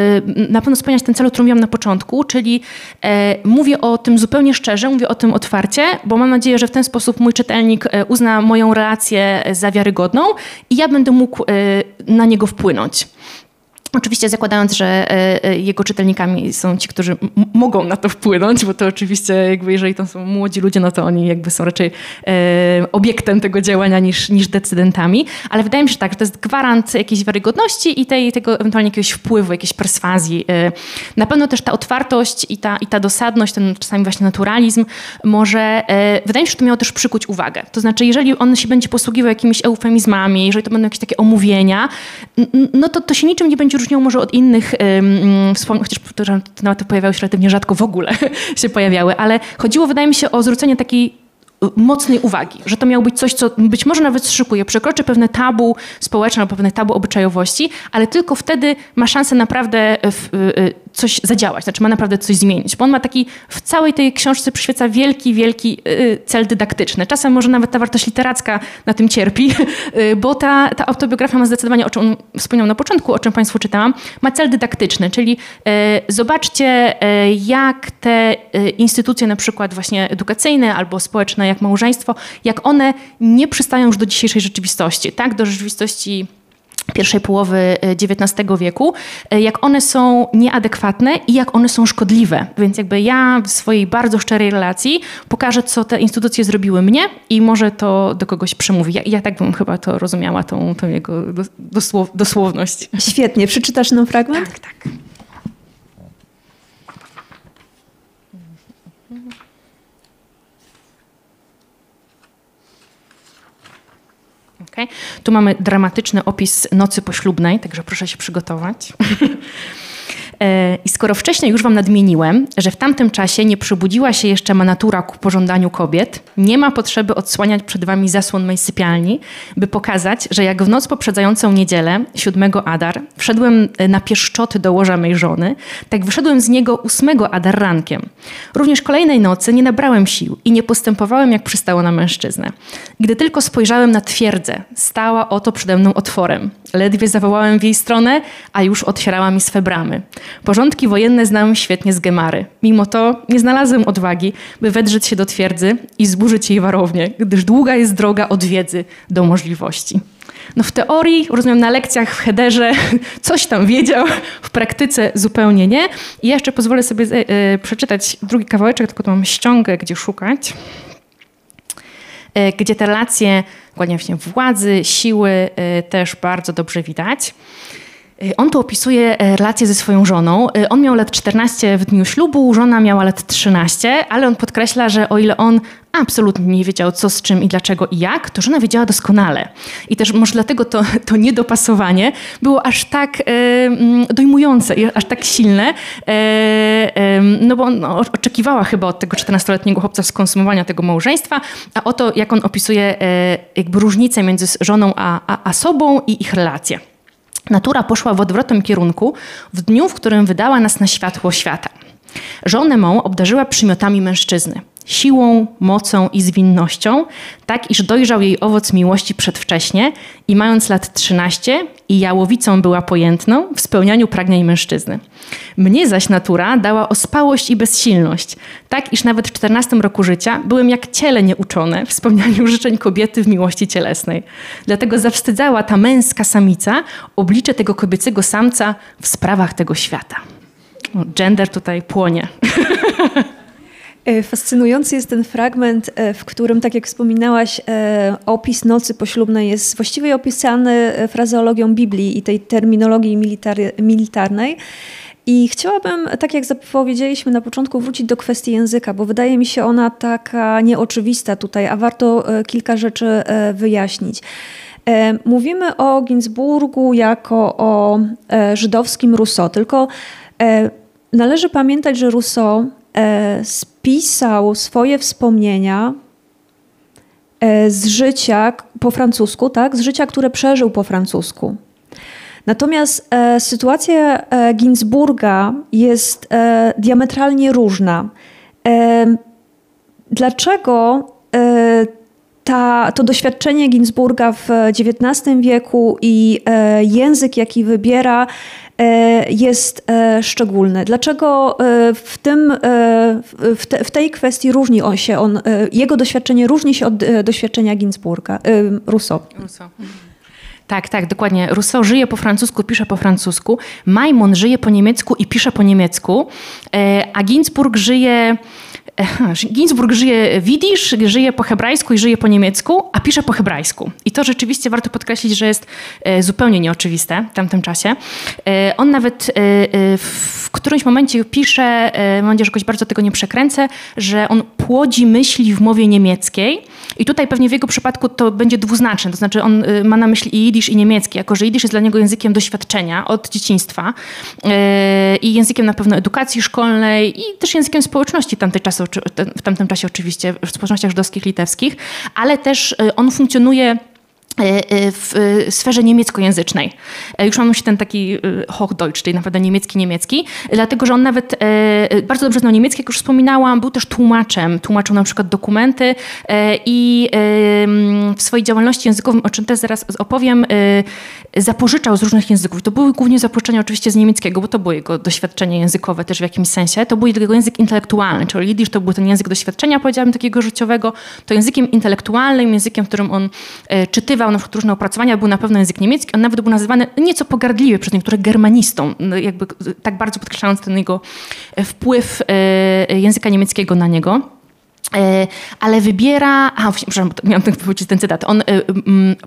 na pewno spełniać ten cel, o którym mówiłam na początku, czyli e, mówię o tym zupełnie szczerze, mówię o tym otwarcie, bo mam nadzieję, że w ten sposób mój czytelnik e, uzna moją relację za wiarygodną i ja będę mógł na niego wpłynąć. Oczywiście zakładając, że e, e, jego czytelnikami są ci, którzy mogą na to wpłynąć, bo to oczywiście jakby jeżeli to są młodzi ludzie, no to oni jakby są raczej e, obiektem tego działania niż, niż decydentami. Ale wydaje mi się tak, że to jest gwarant jakiejś wiarygodności i tej, tego ewentualnie jakiegoś wpływu, jakiejś perswazji. Na pewno też ta otwartość i ta, i ta dosadność, ten czasami właśnie naturalizm może, wydaje mi się, że to miało też przykuć uwagę. To znaczy, jeżeli on się będzie posługiwał jakimiś eufemizmami, jeżeli to będą jakieś takie omówienia, no to to się niczym nie będzie różnią może od innych wspomnień, chociaż te tematy pojawiały się relatywnie rzadko w ogóle się pojawiały, ale chodziło wydaje mi się o zwrócenie takiej mocnej uwagi, że to miało być coś, co być może nawet szykuje, przekroczy pewne tabu społeczne, pewne tabu obyczajowości, ale tylko wtedy ma szansę naprawdę w, y, coś zadziałać, znaczy ma naprawdę coś zmienić, bo on ma taki, w całej tej książce przyświeca wielki, wielki y, cel dydaktyczny. Czasem może nawet ta wartość literacka na tym cierpi, y, bo ta, ta autobiografia ma zdecydowanie, o czym wspomniałam na początku, o czym Państwu czytałam, ma cel dydaktyczny, czyli zobaczcie, jak te instytucje na przykład właśnie edukacyjne albo społeczne, jak małżeństwo, jak one nie przystają już do dzisiejszej rzeczywistości, tak, do rzeczywistości pierwszej połowy XIX e, wieku, e, jak one są nieadekwatne i jak one są szkodliwe. Więc jakby ja w swojej bardzo szczerej relacji pokażę, co te instytucje zrobiły mnie i może to do kogoś przemówi. Ja, ja tak bym chyba to rozumiała, tą, tą jego dosłow, dosłowność. Świetnie. Przeczytasz nam fragment? Tak, tak. Okay? Tu mamy dramatyczny opis nocy poślubnej, także proszę się przygotować. E, I skoro wcześniej już Wam nadmieniłem, że w tamtym czasie nie przebudziła się jeszcze ma natura ku pożądaniu kobiet, nie ma potrzeby odsłaniać przed Wami zasłon mej sypialni, by pokazać, że jak w noc poprzedzającą niedzielę, 7 Adar, wszedłem e, na pieszczoty do łoża mej żony, tak wyszedłem z niego 8 Adar rankiem. Również kolejnej nocy nie nabrałem sił i nie postępowałem jak przystało na mężczyznę. Gdy tylko spojrzałem na twierdzę, stała oto przede mną otworem. Ledwie zawołałem w jej stronę, a już otwierała mi swe bramy. Porządki wojenne znałem świetnie z Gemary. Mimo to nie znalazłem odwagi, by wedrzeć się do twierdzy i zburzyć jej warownię, gdyż długa jest droga od wiedzy do możliwości. No w teorii, rozumiem, na lekcjach w Hederze coś tam wiedział, w praktyce zupełnie nie. I jeszcze pozwolę sobie e, przeczytać drugi kawałeczek, tylko tu mam ściągę, gdzie szukać e, gdzie te relacje właśnie władzy, siły e, też bardzo dobrze widać. Y, on tu opisuje e, relacje ze swoją żoną. Y, on miał lat 14 w dniu ślubu, żona miała lat 13, ale on podkreśla, że o ile on absolutnie nie wiedział co z czym i dlaczego i jak, to żona wiedziała doskonale. I też może dlatego to, to niedopasowanie było aż tak e, dojmujące i aż tak silne, e, e, no bo on oczekiwała chyba od tego 14-letniego chłopca skonsumowania tego małżeństwa, a oto jak on opisuje e, jakby różnicę między żoną a, a, a sobą i ich relacje. Natura poszła w odwrotnym kierunku w dniu, w którym wydała nas na światło świata. Żonę mą obdarzyła przymiotami mężczyzny siłą, mocą i zwinnością, tak iż dojrzał jej owoc miłości przedwcześnie i mając lat 13 i jałowicą była pojętną w spełnianiu pragnień mężczyzny. Mnie zaś natura dała ospałość i bezsilność, tak iż nawet w 14 roku życia byłem jak ciele nieuczone w spełnianiu życzeń kobiety w miłości cielesnej. Dlatego zawstydzała ta męska samica oblicze tego kobiecego samca w sprawach tego świata. gender tutaj płonie. E, fascynujący jest ten fragment, e, w którym, tak jak wspominałaś, e, opis nocy poślubnej jest właściwie opisany frazeologią Biblii i tej terminologii militar militarnej. I chciałabym, tak jak zapowiedzieliśmy na początku, wrócić do kwestii języka, bo wydaje mi się ona taka nieoczywista tutaj, a warto kilka rzeczy wyjaśnić. Mówimy o Ginsburgu jako o żydowskim Rousseau, tylko należy pamiętać, że Rousseau spisał swoje wspomnienia z życia po francusku, tak? z życia, które przeżył po francusku. Natomiast e, sytuacja e, Ginsburga jest e, diametralnie różna. E, dlaczego e, ta, to doświadczenie Ginsburga w XIX wieku i e, język, jaki wybiera, jest szczególny. Dlaczego w, tym, w, te, w tej kwestii różni on się, on, jego doświadczenie różni się od doświadczenia Ginsburga, Rousseau? Rousseau. Tak, tak, dokładnie. Rousseau żyje po francusku, pisze po francusku. Maimon żyje po niemiecku i pisze po niemiecku. E, a Ginsburg żyje Ginsburg żyje widzisz, żyje po hebrajsku i żyje po niemiecku, a pisze po hebrajsku. I to rzeczywiście warto podkreślić, że jest e, zupełnie nieoczywiste w tamtym czasie. E, on nawet e, w którymś momencie pisze, mam nadzieję, że jakoś bardzo tego nie przekręcę, że on płodzi myśli w mowie niemieckiej. I tutaj pewnie w jego przypadku to będzie dwuznaczne, to znaczy on ma na myśli i jidysz i niemiecki, jako że jidysz jest dla niego językiem doświadczenia od dzieciństwa i językiem na pewno edukacji szkolnej i też językiem społeczności tamtej czasu w tamtym czasie oczywiście w społecznościach żydowskich, litewskich, ale też y, on funkcjonuje w e, sferze niemieckojęzycznej. Już mam się ten taki Hochdeutsch, czyli naprawdę niemiecki-niemiecki, dlatego, że on nawet bardzo dobrze znał niemiecki, jak już wspominałam, był też tłumaczem, tłumaczył na przykład dokumenty i w swojej działalności językowej, o czym też zaraz opowiem, zapożyczał z różnych języków. To były głównie zapożyczenia oczywiście z niemieckiego, bo to było jego doświadczenie językowe też w jakimś sensie. To był jego język intelektualny, czyli jidysz to był ten język doświadczenia, powiedziałabym, takiego życiowego. To językiem intelektualnym, językiem, w którym on czytywał na przykład różne opracowania, był na pewno język niemiecki, on nawet był nazywany nieco pogardliwie przez niektórych germanistą, no, jakby tak bardzo podkreślając ten jego wpływ e, języka niemieckiego na niego. E, ale wybiera, a przepraszam, miałam powiedzieć ten cytat, on e,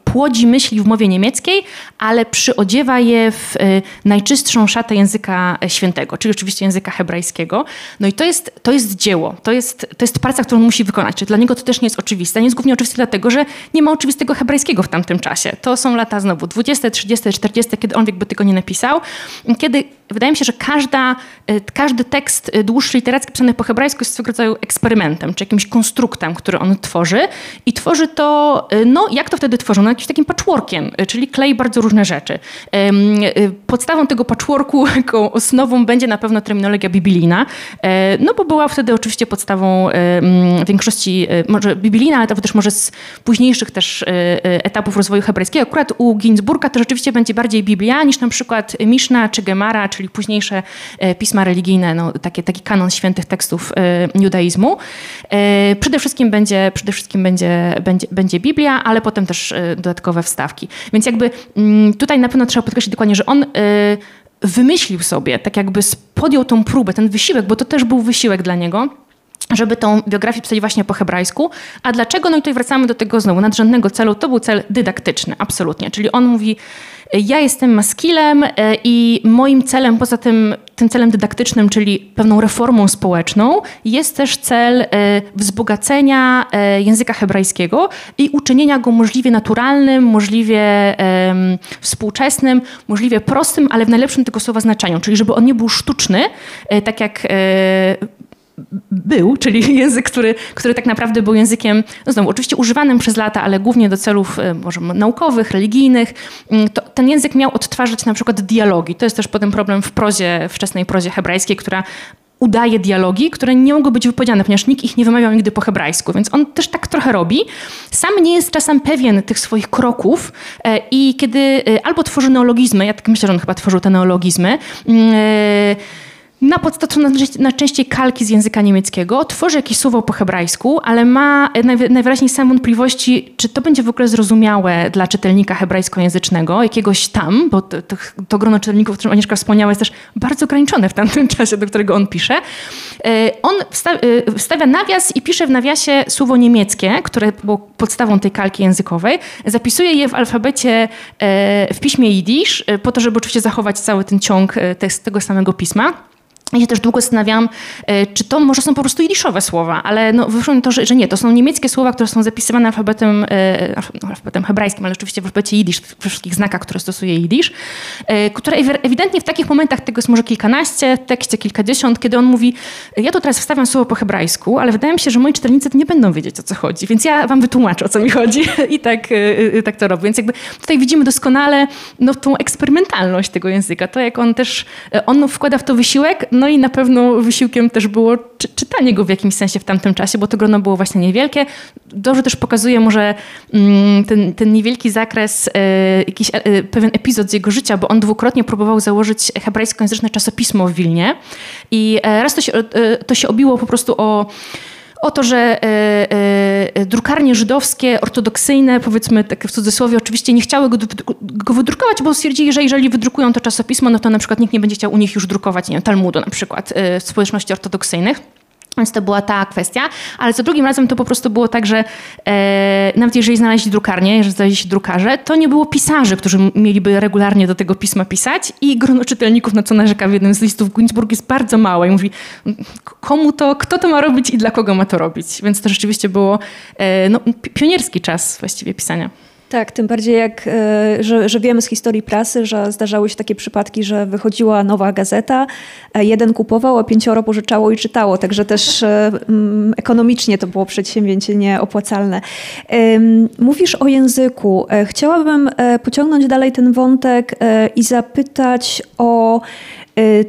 płodzi myśli w mowie niemieckiej, ale przyodziewa je w e, najczystszą szatę języka świętego, czyli oczywiście języka hebrajskiego. No i to jest, to jest dzieło, to jest, to jest praca, którą musi wykonać. Czyli dla niego to też nie jest oczywiste. Nie jest głównie oczywiste dlatego, że nie ma oczywistego hebrajskiego w tamtym czasie. To są lata znowu 20, 30, 40, kiedy on jakby tego nie napisał, kiedy wydaje mi się, że każda, każdy tekst dłuższy literacki pisany po hebrajsku jest swego rodzaju eksperymentem, czy jakimś konstruktem, który on tworzy i tworzy to, y, no jak to wtedy tworzą? No jakimś takim patchworkiem, y, czyli klei bardzo różne rzeczy. Y, podstawą tego patchworku, jako osnową będzie na pewno terminologia biblijna, e, no bo była wtedy oczywiście podstawą większości, może biblijna, ale też może z późniejszych też etapów rozwoju hebrajskiego. Akurat u Ginsburga to rzeczywiście będzie bardziej Biblia niż na przykład Miszna czy Gemara, czyli późniejsze e, pisma religijne, no, takie, taki kanon świętych tekstów e, judaizmu. E, przede wszystkim będzie, przede wszystkim będzie, będzie, będzie Biblia, ale potem też e, dodatkowe wstawki. Więc jakby mm, tutaj na pewno trzeba podkreślić dokładnie, że on e, wymyślił sobie, tak jakby podjął tą próbę, ten wysiłek, bo to też był wysiłek dla niego, żeby tą biografię pisać właśnie po hebrajsku. A dlaczego? No i tutaj wracamy do tego znowu nadrzędnego celu. To był cel dydaktyczny, absolutnie. Czyli on mówi, ja jestem maskilem e, i moim celem, poza tym, tym celem dydaktycznym, czyli pewną reformą społeczną, jest też cel e, wzbogacenia e, języka hebrajskiego i uczynienia go możliwie naturalnym, możliwie współczesnym, możliwie prostym, ale w najlepszym tego słowa znaczeniu. Czyli żeby on nie był sztuczny, tak jak był, czyli język, który, który tak naprawdę był językiem, no znowu, oczywiście używanym przez lata, ale głównie do celów e, może naukowych, religijnych. Mm, to, ten język miał odtwarzać na przykład dialogi. To jest też potem problem w prozie, wczesnej prozie hebrajskiej, która udaje dialogi, które nie mogły być wypowiedziane, ponieważ nikt ich nie wymawiał nigdy po hebrajsku, więc on też tak trochę robi. Sam nie jest czasem pewien tych swoich kroków e, i kiedy e, albo tworzy neologizmy, ja tak myślę, że on chyba tworzył te neologizmy, mm, na podstawie najczęściej kalki z języka niemieckiego, tworzy jakieś słowo po hebrajsku, ale ma najwyraźniej same wątpliwości, czy to będzie w ogóle zrozumiałe dla czytelnika hebrajskojęzycznego, jakiegoś tam, bo to, to, to grono czytelników, o którym Anieszka wspomniała, jest też bardzo ograniczone w tamtym czasie, do którego on pisze. E, on e, wstawia nawias i pisze w nawiasie słowo niemieckie, które było podstawą tej kalki językowej. Zapisuje je w alfabecie, e, w piśmie jidysz, po to, żeby oczywiście zachować cały ten ciąg tego samego pisma. Ja się też długo zastanawiałam, e, czy to może są po prostu jidiszowe słowa, ale no, wyszło mi to, że, że, nie. To są niemieckie słowa, które są zapisywane alfabetem, e, no, alfabetem hebrajskim, ale oczywiście w alfabecie jidysz, w wszystkich znakach, które stosuje jidysz, e, które ewidentnie w takich momentach, tego jest może kilkanaście, w tekście kilkadziesiąt, kiedy on mówi, ja tu teraz wstawiam słowo po hebrajsku, ale wydaje mi się, że moi czytelnicy nie będą wiedzieć, o co chodzi, więc ja wam wytłumaczę, o co mi chodzi i tak, tak to robię. Więc jakby tutaj widzimy doskonale no, tą eksperymentalność tego języka, to jak on też, on wkłada w to wysiłek, no i na pewno wysiłkiem też było czy, czytanie go w jakimś sensie w tamtym czasie, bo to grono było właśnie niewielkie. Dobrze też pokazuje może mm, ten, ten niewielki zakres, e, jakiś e, pewien epizod z jego życia, bo on dwukrotnie próbował założyć hebrajskojęzyczne czasopismo w Wilnie i e, raz to się, to się obiło po prostu o o to, że e, e, drukarnie żydowskie, ortodoksyjne, powiedzmy tak w cudzysłowie, oczywiście nie chciały go, go wydrukować, bo stwierdzili, że jeżeli wydrukują to czasopismo, no to na przykład nikt nie będzie chciał u nich już drukować, nie wiem, Talmudu na przykład e, w społeczności ortodoksyjnych. Więc to była ta kwestia, ale za drugim razem to po prostu było tak, że e, nawet jeżeli znaleźli drukarnię, jeżeli znaleźli drukarze, to nie było pisarzy, którzy mieliby regularnie do tego pisma pisać i grono czytelników, na co narzeka w jednym z listów Ginsburg jest bardzo małe i mówi, komu to, kto to ma robić i dla kogo ma to robić. Więc to rzeczywiście było e, no, pionierski czas właściwie pisania. Tak, tym bardziej jak, e, że, że, wiemy z historii prasy, że zdarzały się takie przypadki, że wychodziła nowa gazeta, jeden kupował, a pięcioro pożyczało i czytało, także też e, mm, ekonomicznie to było przedsięwzięcie nieopłacalne. Mówisz o języku. E, chciałabym pociągnąć dalej ten wątek i zapytać o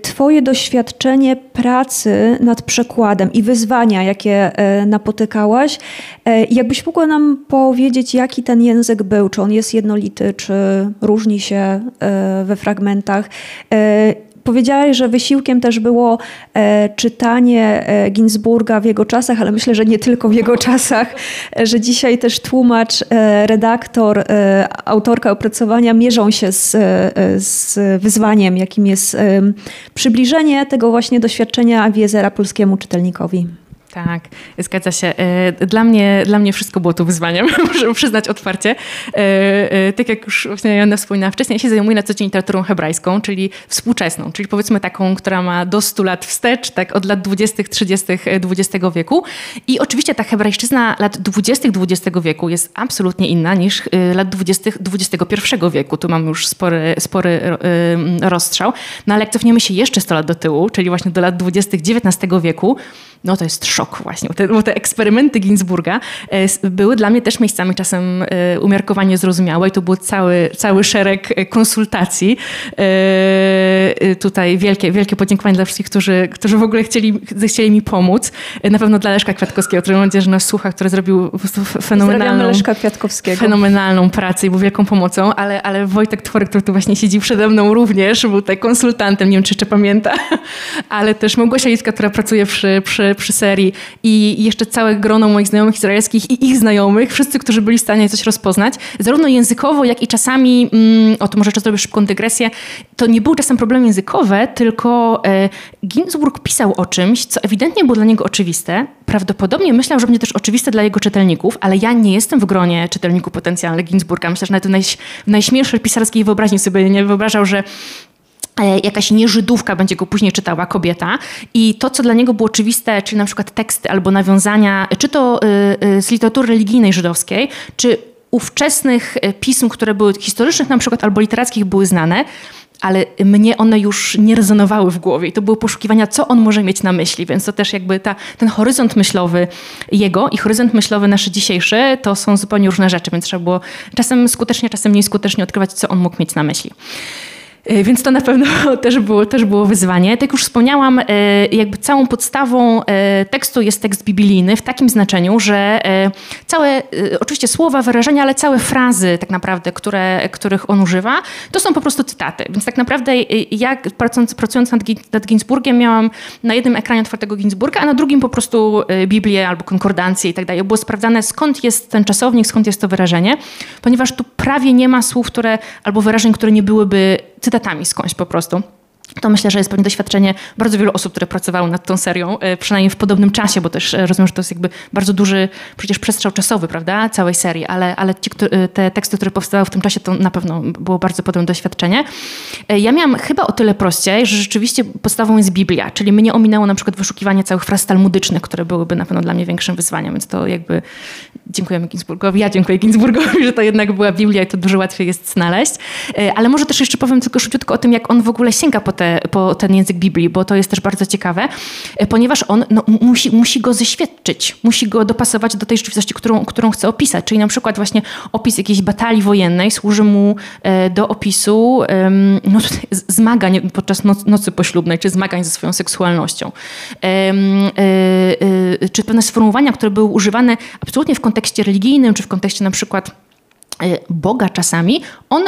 twoje doświadczenie pracy nad przekładem i wyzwania, jakie y, napotykałaś, y, jakbyś mogła nam powiedzieć, jaki ten język był? Czy on jest jednolity, czy różni się we fragmentach? Powiedziałeś, że wysiłkiem też było e, czytanie e, Ginsburga w jego czasach, ale myślę, że nie tylko w jego czasach, e, że dzisiaj też tłumacz, e, redaktor, e, autorka opracowania mierzą się z, e, z wyzwaniem, jakim jest przybliżenie tego właśnie doświadczenia Wiezera polskiemu czytelnikowi. Tak, zgadza się. E, dla mnie, dla mnie wszystko było tu wyzwaniem, muszę przyznać otwarcie. E, e, tak jak już właśnie Joanna wspominała wcześniej, ja się zajmuję na co dzień literaturą hebrajską, czyli współczesną, czyli powiedzmy taką, która ma do 100 lat wstecz, tak od lat 20., 30. XX wieku. I oczywiście ta hebrajszczyzna lat 20. XX wieku jest absolutnie inna niż lat 20. XXI wieku. Tu mamy już spory, spory rozstrzał. No ale jak cofniemy się jeszcze 100 lat do tyłu, czyli właśnie do lat 20. XIX wieku, no to jest szok właśnie, bo te, bo te eksperymenty Ginsburga e, były dla mnie też miejscami czasem e, umiarkowanie zrozumiałe i to był cały, cały szereg e, konsultacji. Tutaj wielkie, wielkie podziękowanie dla wszystkich, którzy, którzy w ogóle chcieli, chcieli mi pomóc. Na pewno dla Leszka Kwiatkowskiego, który mam nadzieję, że nas słucha, który zrobił po prostu fenomenalną, fenomenalną pracę i był wielką pomocą, ale, ale Wojtek Tworek, który tu właśnie siedzi przede mną również, był tutaj konsultantem, nie wiem czy jeszcze pamięta, ale też Małgosia Licka, która pracuje przy, przy przy, serii i jeszcze całe grono moich znajomych izraelskich i ich znajomych, wszyscy, którzy byli w stanie coś rozpoznać, zarówno językowo, jak i czasami, mm, o to może jeszcze zrobię szybką dygresję, to nie były czasem problemy językowe, tylko e, Ginsburg pisał o czymś, co ewidentnie było dla niego oczywiste. Prawdopodobnie myślał, że będzie też oczywiste dla jego czytelników, ale ja nie jestem w gronie czytelników potencjalnych Ginsburga. Myślę, że nawet w, naj, w najśmielszej pisarskiej wyobraźni sobie nie wyobrażał, że jakaś nieżydówka będzie go później czytała, kobieta. I to, co dla niego było oczywiste, czyli na przykład teksty albo nawiązania, czy to e, e, z literatury religijnej żydowskiej, czy ówczesnych pism, które były historycznych na przykład albo literackich były znane, ale mnie one już nie rezonowały w głowie. I to były poszukiwania, co on może mieć na myśli. Więc to też jakby ta, ten horyzont myślowy jego i horyzont myślowy nasz dzisiejszy to są zupełnie różne rzeczy, więc trzeba było czasem skutecznie, czasem mniej skutecznie odkrywać, co on mógł mieć na myśli. E, więc to na pewno też było, też było wyzwanie. Tak jak już wspomniałam, e, jakby całą podstawą e, tekstu jest tekst biblijny w takim znaczeniu, że całe, oczywiście słowa, wyrażenia, ale całe frazy tak naprawdę, które, których on używa, to są po prostu cytaty. Więc tak naprawdę ja pracując, pracując nad, nad Ginsburgiem miałam na jednym ekranie otwartego Ginsburga, a na drugim po prostu Biblię albo konkordancję i tak dalej. Było sprawdzane skąd jest ten czasownik, skąd jest to wyrażenie, ponieważ tu prawie nie ma słów, które albo wyrażeń, które nie byłyby cytatami skądś po prostu. To myślę, że jest pewnie doświadczenie bardzo wielu osób, które pracowały nad tą serią, e, przynajmniej w podobnym czasie, bo też e, rozumiem, że to jest jakby bardzo duży przecież przestrzał czasowy, prawda, całej serii, ale, ale ci, e, te teksty, które powstawały w tym czasie, to na pewno było bardzo podobne doświadczenie. Ja miałam chyba o tyle prościej, że rzeczywiście podstawą jest Biblia, czyli mnie ominęło na przykład wyszukiwanie całych fraz talmudycznych, które byłyby na pewno dla mnie większym wyzwaniem, więc to jakby dziękujemy Ginsburgowi, ja dziękuję Ginsburgowi, że to jednak była Biblia i to dużo łatwiej jest znaleźć. Ale może też jeszcze powiem tylko szybciutko o tym, jak on w ogóle sięga po te po ten język Biblii, bo to jest też bardzo ciekawe, e, ponieważ on no, musi, musi go zeświadczyć, musi go dopasować do tej rzeczywistości, którą, którą chce opisać. Czyli na przykład właśnie opis jakiejś batalii wojennej służy mu e, do opisu no, zmagań podczas nocy poślubnej, czy zmagań ze swoją seksualnością. E, czy pewne sformułowania, które były używane absolutnie w kontekście religijnym, czy w kontekście na przykład Boga czasami, on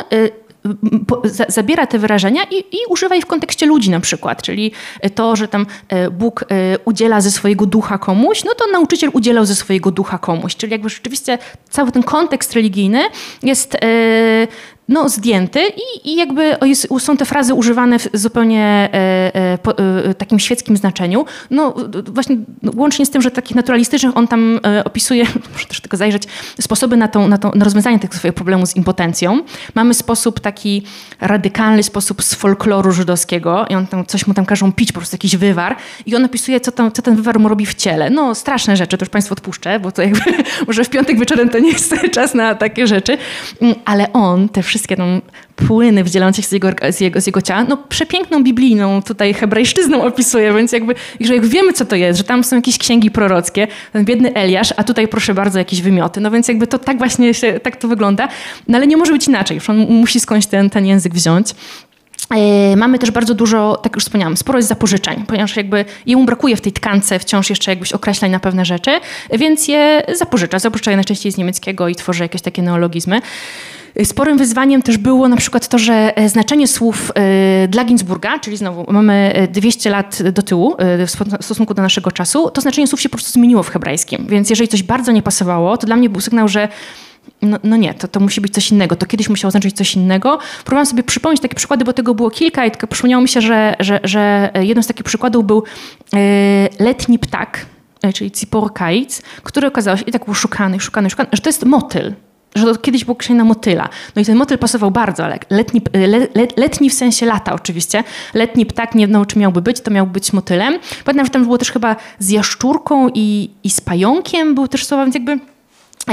zabiera te wyrażenia i, i używa ich w kontekście ludzi na przykład, czyli to, że tam e, Bóg e, udziela ze swojego ducha komuś, no to nauczyciel udzielał ze swojego ducha komuś, czyli jakby rzeczywiście cały ten kontekst religijny jest e, no, zdjęty i, i jakby jest, są te frazy używane w zupełnie e, e, po, e, takim świeckim znaczeniu. No właśnie łącznie z tym, że takich naturalistycznych on tam e, opisuje, muszę też tylko zajrzeć, sposoby na, tą, na, tą, na rozwiązanie tego swojego problemu z impotencją. Mamy sposób taki radykalny, sposób z folkloru żydowskiego i on tam, coś mu tam każą pić, po prostu jakiś wywar i on opisuje, co, tam, co ten wywar mu robi w ciele. No straszne rzeczy, to już Państwu odpuszczę, bo to jakby, może w piątek wieczorem to nie jest czas na takie rzeczy, mm, ale on te wszystkie tam płyny wydzielające się z jego, z, jego, z jego ciała, no przepiękną biblijną tutaj hebrajszczyzną opisuje, więc jakby, że jak wiemy co to jest, że tam są jakieś księgi prorockie, ten biedny Eliasz, a tutaj proszę bardzo jakieś wymioty, no więc jakby to tak właśnie się, tak to wygląda, no ale nie może być inaczej, on musi skądś ten, ten język wziąć. E, mamy też bardzo dużo, tak już wspomniałam, sporo jest zapożyczeń, ponieważ jakby jemu brakuje w tej tkance wciąż jeszcze jakbyś określań na pewne rzeczy, więc je zapożycza. Zapożycza je najczęściej z niemieckiego i tworzy jakieś takie neologizmy. Sporym wyzwaniem też było na przykład to, że e, znaczenie słów e, dla Ginsburga, czyli znowu mamy 200 lat do tyłu w stosunku do naszego czasu, to znaczenie słów się po prostu zmieniło w hebrajskim. Więc jeżeli coś bardzo nie pasowało, to dla mnie był sygnał, że no, no, nie, to, to musi być coś innego. To kiedyś musiało znaczyć coś innego. Próbowałam sobie przypomnieć takie przykłady, bo tego było kilka i tylko przypomniało mi się, że, że, że jednym z takich przykładów był e, letni ptak, e, czyli ciporkajc, który okazał się i tak był szukany, szukany, szukany, że to jest motyl że to kiedyś było określenie na motyla. No i ten motyl pasował bardzo, ale letni, le, letni w sensie lata oczywiście. Letni ptak, nie wiem czym miałby być, to miał być motylem. Pamiętam, że tam było też chyba z jaszczurką i, i z pająkiem, był też słowa, więc jakby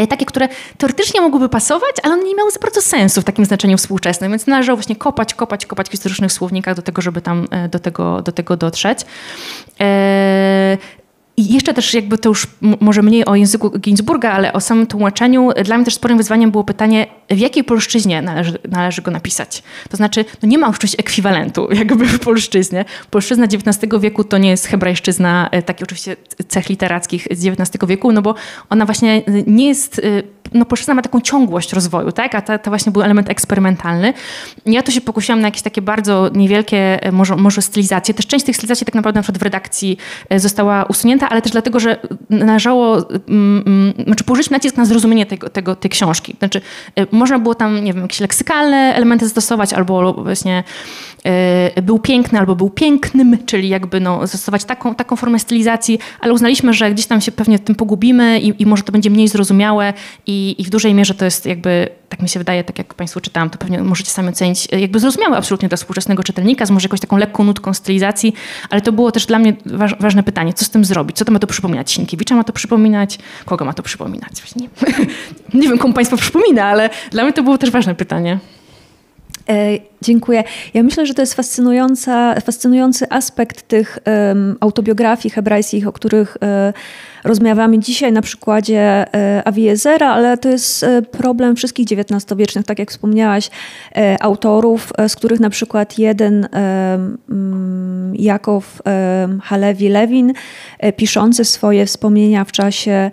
takie, które teoretycznie mogłyby pasować, ale one nie miały za bardzo sensu w takim znaczeniu współczesnym, więc należało właśnie kopać, kopać, kopać w historycznych słownikach do tego, żeby tam e, do tego, do tego dotrzeć. I jeszcze też jakby to już może mniej o języku Ginsburga, ale o samym tłumaczeniu. Dla mnie też sporym wyzwaniem było pytanie, w jakiej polszczyźnie należy, należy go napisać. To znaczy, no nie ma już czegoś ekwiwalentu jakby w polszczyźnie. Polszczyzna XIX wieku to nie jest hebrajszczyzna, e, taki oczywiście cech literackich z XIX wieku, no bo ona właśnie nie jest e, no polszczyzna ma taką ciągłość rozwoju, tak? a to właśnie był element eksperymentalny. Ja tu się pokusiłam na jakieś takie bardzo niewielkie e, może, może stylizacje. Też część tych stylizacji tak naprawdę na przykład w redakcji e, została usunięta, ale też dlatego, że należało, mm, mm, znaczy położyliśmy nacisk na zrozumienie tego, tego, tej książki. Znaczy e, można było tam, nie wiem, jakieś leksykalne elementy zastosować, albo właśnie był piękny, albo był pięknym, czyli jakby no, zastosować taką, taką formę stylizacji, ale uznaliśmy, że gdzieś tam się pewnie w tym pogubimy i, i może to będzie mniej zrozumiałe i i, w dużej mierze to jest jakby, tak mi się wydaje, tak jak Państwu czytałam, to pewnie możecie sami ocenić, jakby zrozumiałe absolutnie dla współczesnego czytelnika, z może jakąś taką lekką nutką stylizacji, ale to było też dla mnie waż, ważne pytanie, co z tym zrobić? Co to ma to przypominać? Sienkiewicza ma to przypominać? Kogo ma to przypominać? Nie, nie wiem, komu Państwo przypomina, ale dla mnie to było też ważne pytanie. E, dziękuję. Ja myślę, że to jest fascynująca, fascynujący aspekt tych um, autobiografii hebrajskich, o których, e, rozmawiamy dzisiaj na przykładzie Aviezera, ale to jest problem wszystkich XIX-wiecznych, tak jak wspomniałaś, autorów, z których na przykład jeden mm, Jakow Halevi Lewin, piszący swoje wspomnienia w czasie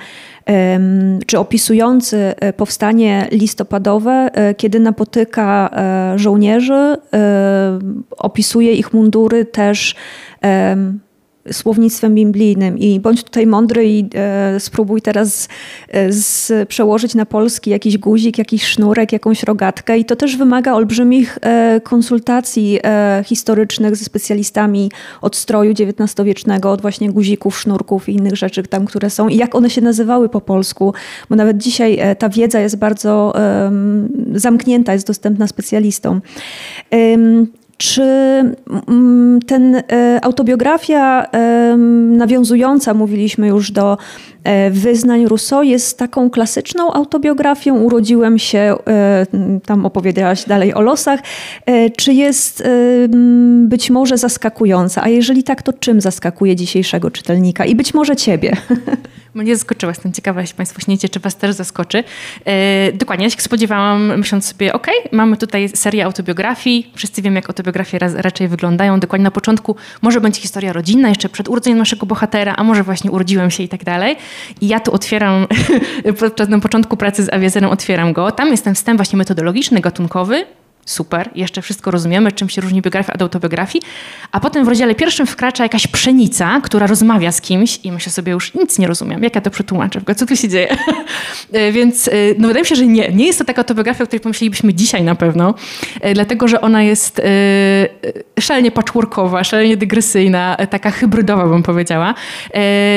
czy opisujący e, powstanie listopadowe, e, kiedy napotyka e, żołnierzy, opisuje ich mundury też słownictwem biblijnym. I bądź tutaj mądry i e, spróbuj teraz e, z, przełożyć na polski jakiś guzik, jakiś sznurek, jakąś rogatkę. I to też wymaga olbrzymich e, konsultacji e, historycznych ze specjalistami od stroju XIX-wiecznego, od właśnie guzików, sznurków i innych rzeczy tam, które są i jak one się nazywały po polsku, bo nawet dzisiaj e, ta wiedza jest bardzo zamknięta, jest dostępna specjalistom. Czy mm, ten e, autobiografia nawiązująca, mówiliśmy już do e, wyznań Rousseau, jest taką klasyczną autobiografią? Urodziłem się, e, tam opowiedziałaś dalej o losach. Czy jest być może zaskakująca? A jeżeli tak, to czym zaskakuje dzisiejszego czytelnika i być może ciebie? Mnie zaskoczyła, jestem ciekawa, jeśli Państwo śniecie, czy Was też zaskoczy. E, dokładnie, ja się spodziewałam, myśląc sobie, ok, mamy tutaj serię autobiografii, wszyscy wiemy, jak autobiografie raz, raczej wyglądają. Dokładnie na początku może będzie historia rodzinna, jeszcze przed urodzeniem naszego bohatera, a może właśnie urodziłem się i tak dalej. I ja tu otwieram, podczas na początku pracy z Awiezerem otwieram go. Tam jest ten wstęp właśnie metodologiczny, gatunkowy, super, jeszcze wszystko rozumiemy, czym się różni biografia od autobiografii, a potem w rozdziale pierwszym wkracza jakaś pszenica, która rozmawia z kimś i myślę sobie, już nic nie rozumiem, jak ja to przetłumaczę, w ogóle? Co tu się dzieje? E, więc e, no wydaje mi się, że nie, nie jest to taka autobiografia, o której pomyślelibyśmy dzisiaj na pewno, e, dlatego, że ona jest szalenie patchworkowa, szalenie dygresyjna, taka hybrydowa bym powiedziała,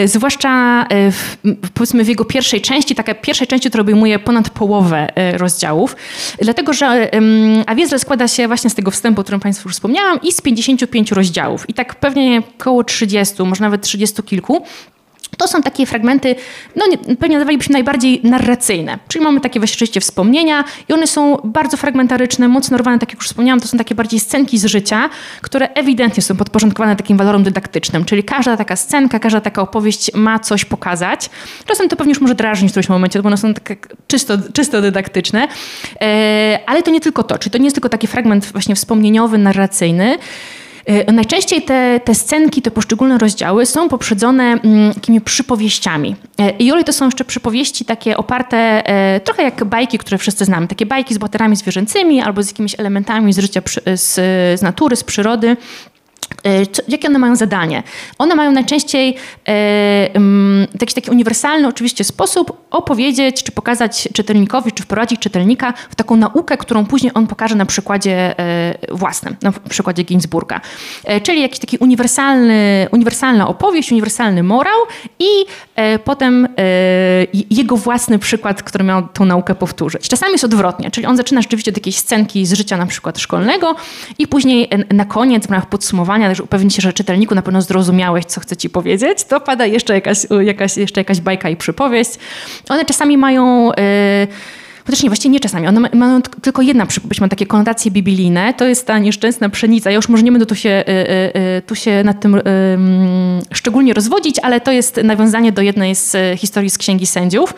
zwłaszcza w, powiedzmy w jego pierwszej części, taka pierwszej części, która obejmuje ponad połowę rozdziałów, dlatego, że a Wiezra składa się właśnie z tego wstępu, o którym Państwu już wspomniałam, i z 55 rozdziałów. I tak pewnie około 30, może nawet 30 kilku. To są takie fragmenty, no nie, pewnie nazwalibyśmy najbardziej narracyjne. Czyli mamy takie rzeczywiście wspomnienia i one są bardzo fragmentaryczne, mocno rwane, tak jak już wspomniałam, to są takie bardziej scenki z życia, które ewidentnie są podporządkowane takim walorom dydaktycznym. Czyli każda taka scenka, każda taka opowieść ma coś pokazać. Czasem to pewnie już może drażnić w którymś momencie, bo one są takie czysto, czysto dydaktyczne. E, ale to nie tylko to, czyli to nie jest tylko taki fragment właśnie wspomnieniowy, narracyjny, najczęściej te, te scenki, te poszczególne rozdziały są poprzedzone mm, takimi przypowieściami. E, I ole to są jeszcze przypowieści takie oparte e, trochę jak bajki, które wszyscy znamy. Takie bajki z bohaterami zwierzęcymi albo z jakimiś elementami z życia, z, z natury, z przyrody. E, jakie one mają zadanie? One mają najczęściej e, taki, taki uniwersalny oczywiście sposób opowiedzieć, czy pokazać czytelnikowi, czy wprowadzić czytelnika w taką naukę, którą później on pokaże na przykładzie e, własnym, na przykładzie Ginsburga. Czyli jakiś taki uniwersalny, uniwersalna opowieść, uniwersalny morał i potem e, jego własny przykład, który miał tą naukę powtórzyć. Czasami jest odwrotnie, czyli on zaczyna rzeczywiście od jakiejś scenki z życia na przykład szkolnego i później na koniec, w ramach podsumowania, też upewnić się, że czytelniku na pewno zrozumiałeś, co chcę ci powiedzieć, to pada jeszcze jakaś, jakaś, jeszcze jakaś bajka i przypowieść. One czasami mają... Yy, Chociaż nie, właściwie nie czasami. One mają tylko jedna przypowieść, ma takie konotacje biblijne. To jest ta nieszczęsna pszenica. Ja już może nie będę tu się, y, y, y, tu się nad tym szczególnie rozwodzić, ale to jest nawiązanie do jednej z historii z Księgi Sędziów.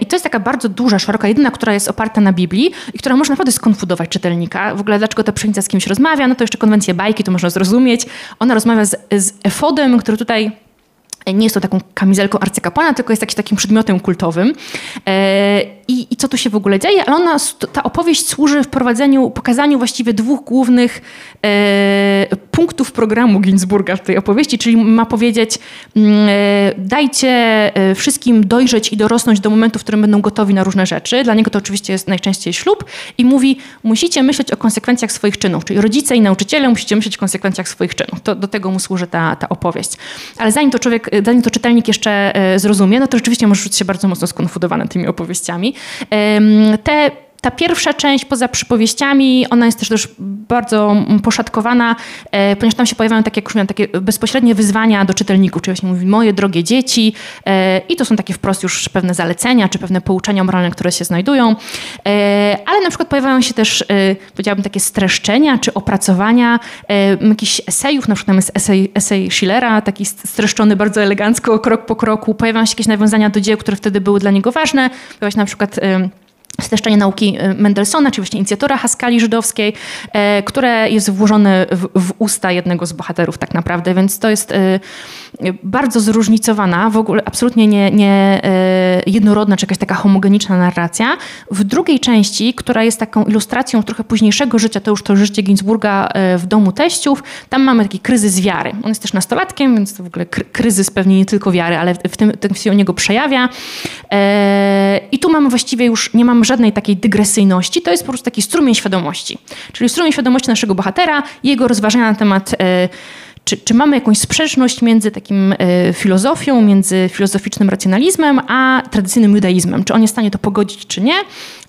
I to jest taka bardzo duża, szeroka, jedyna, która jest oparta na Biblii i która może naprawdę skonfudować czytelnika. W ogóle dlaczego ta pszenica z kimś rozmawia? No to jeszcze konwencję bajki, to można zrozumieć. Ona rozmawia z, z Efodem, który tutaj nie jest to taką kamizelką arcykapłana, tylko jest jakiś takim przedmiotem kultowym. E, I, I, co tu się w ogóle dzieje? Ale ona, ta opowieść służy wprowadzeniu, pokazaniu właściwie dwóch głównych e, punktów programu Ginsburga w tej opowieści, czyli ma powiedzieć mm, e, dajcie e, wszystkim dojrzeć i dorosnąć do momentu, w którym będą gotowi na różne rzeczy. Dla niego to oczywiście jest najczęściej ślub i mówi, musicie myśleć o konsekwencjach swoich czynów, czyli rodzice i nauczyciele musicie myśleć o konsekwencjach swoich czynów. To, do tego mu służy ta, ta opowieść. Ale zanim to człowiek zanim to czytelnik jeszcze e, zrozumie, no to rzeczywiście może czuć się bardzo mocno skonfudowany tymi opowieściami. Te ta pierwsza część poza przypowieściami, ona jest też, też bardzo poszatkowana, ponieważ tam się pojawiają takie, jak już takie bezpośrednie wyzwania do czytelników, czyli właśnie mówi moje drogie dzieci i to są takie wprost już pewne zalecenia, czy pewne pouczenia moralne, które się znajdują, ale na przykład pojawiają się też, powiedziałabym, takie streszczenia, czy opracowania jakichś esejów, na przykład tam jest esej, esej Schillera, taki streszczony bardzo elegancko, krok po kroku, pojawiają się jakieś nawiązania do dzieł, które wtedy były dla niego ważne, pojawia się na przykład streszczenie nauki y, Mendelssohna, czy właśnie inicjatora Haskali żydowskiej, e, które jest włożone w, w, usta jednego z bohaterów tak naprawdę, więc to jest e, bardzo zróżnicowana, w ogóle absolutnie nie, nie e, jednorodna, czy jakaś taka homogeniczna narracja. W drugiej części, która jest taką ilustracją trochę późniejszego życia, to już to życie Ginsburga w domu teściów, tam mamy taki kryzys wiary. On jest też nastolatkiem, więc to w ogóle kryzys pewnie nie tylko wiary, ale w tym, tym się u niego przejawia. I tu mamy właściwie już, nie mamy żadnej takiej dygresyjności, to jest po prostu taki strumień świadomości. Czyli strumień świadomości naszego bohatera, jego rozważania na temat e, czy, czy, mamy jakąś sprzeczność między takim e, filozofią, między filozoficznym racjonalizmem, a tradycyjnym judaizmem? Czy on jest w stanie to pogodzić, czy nie?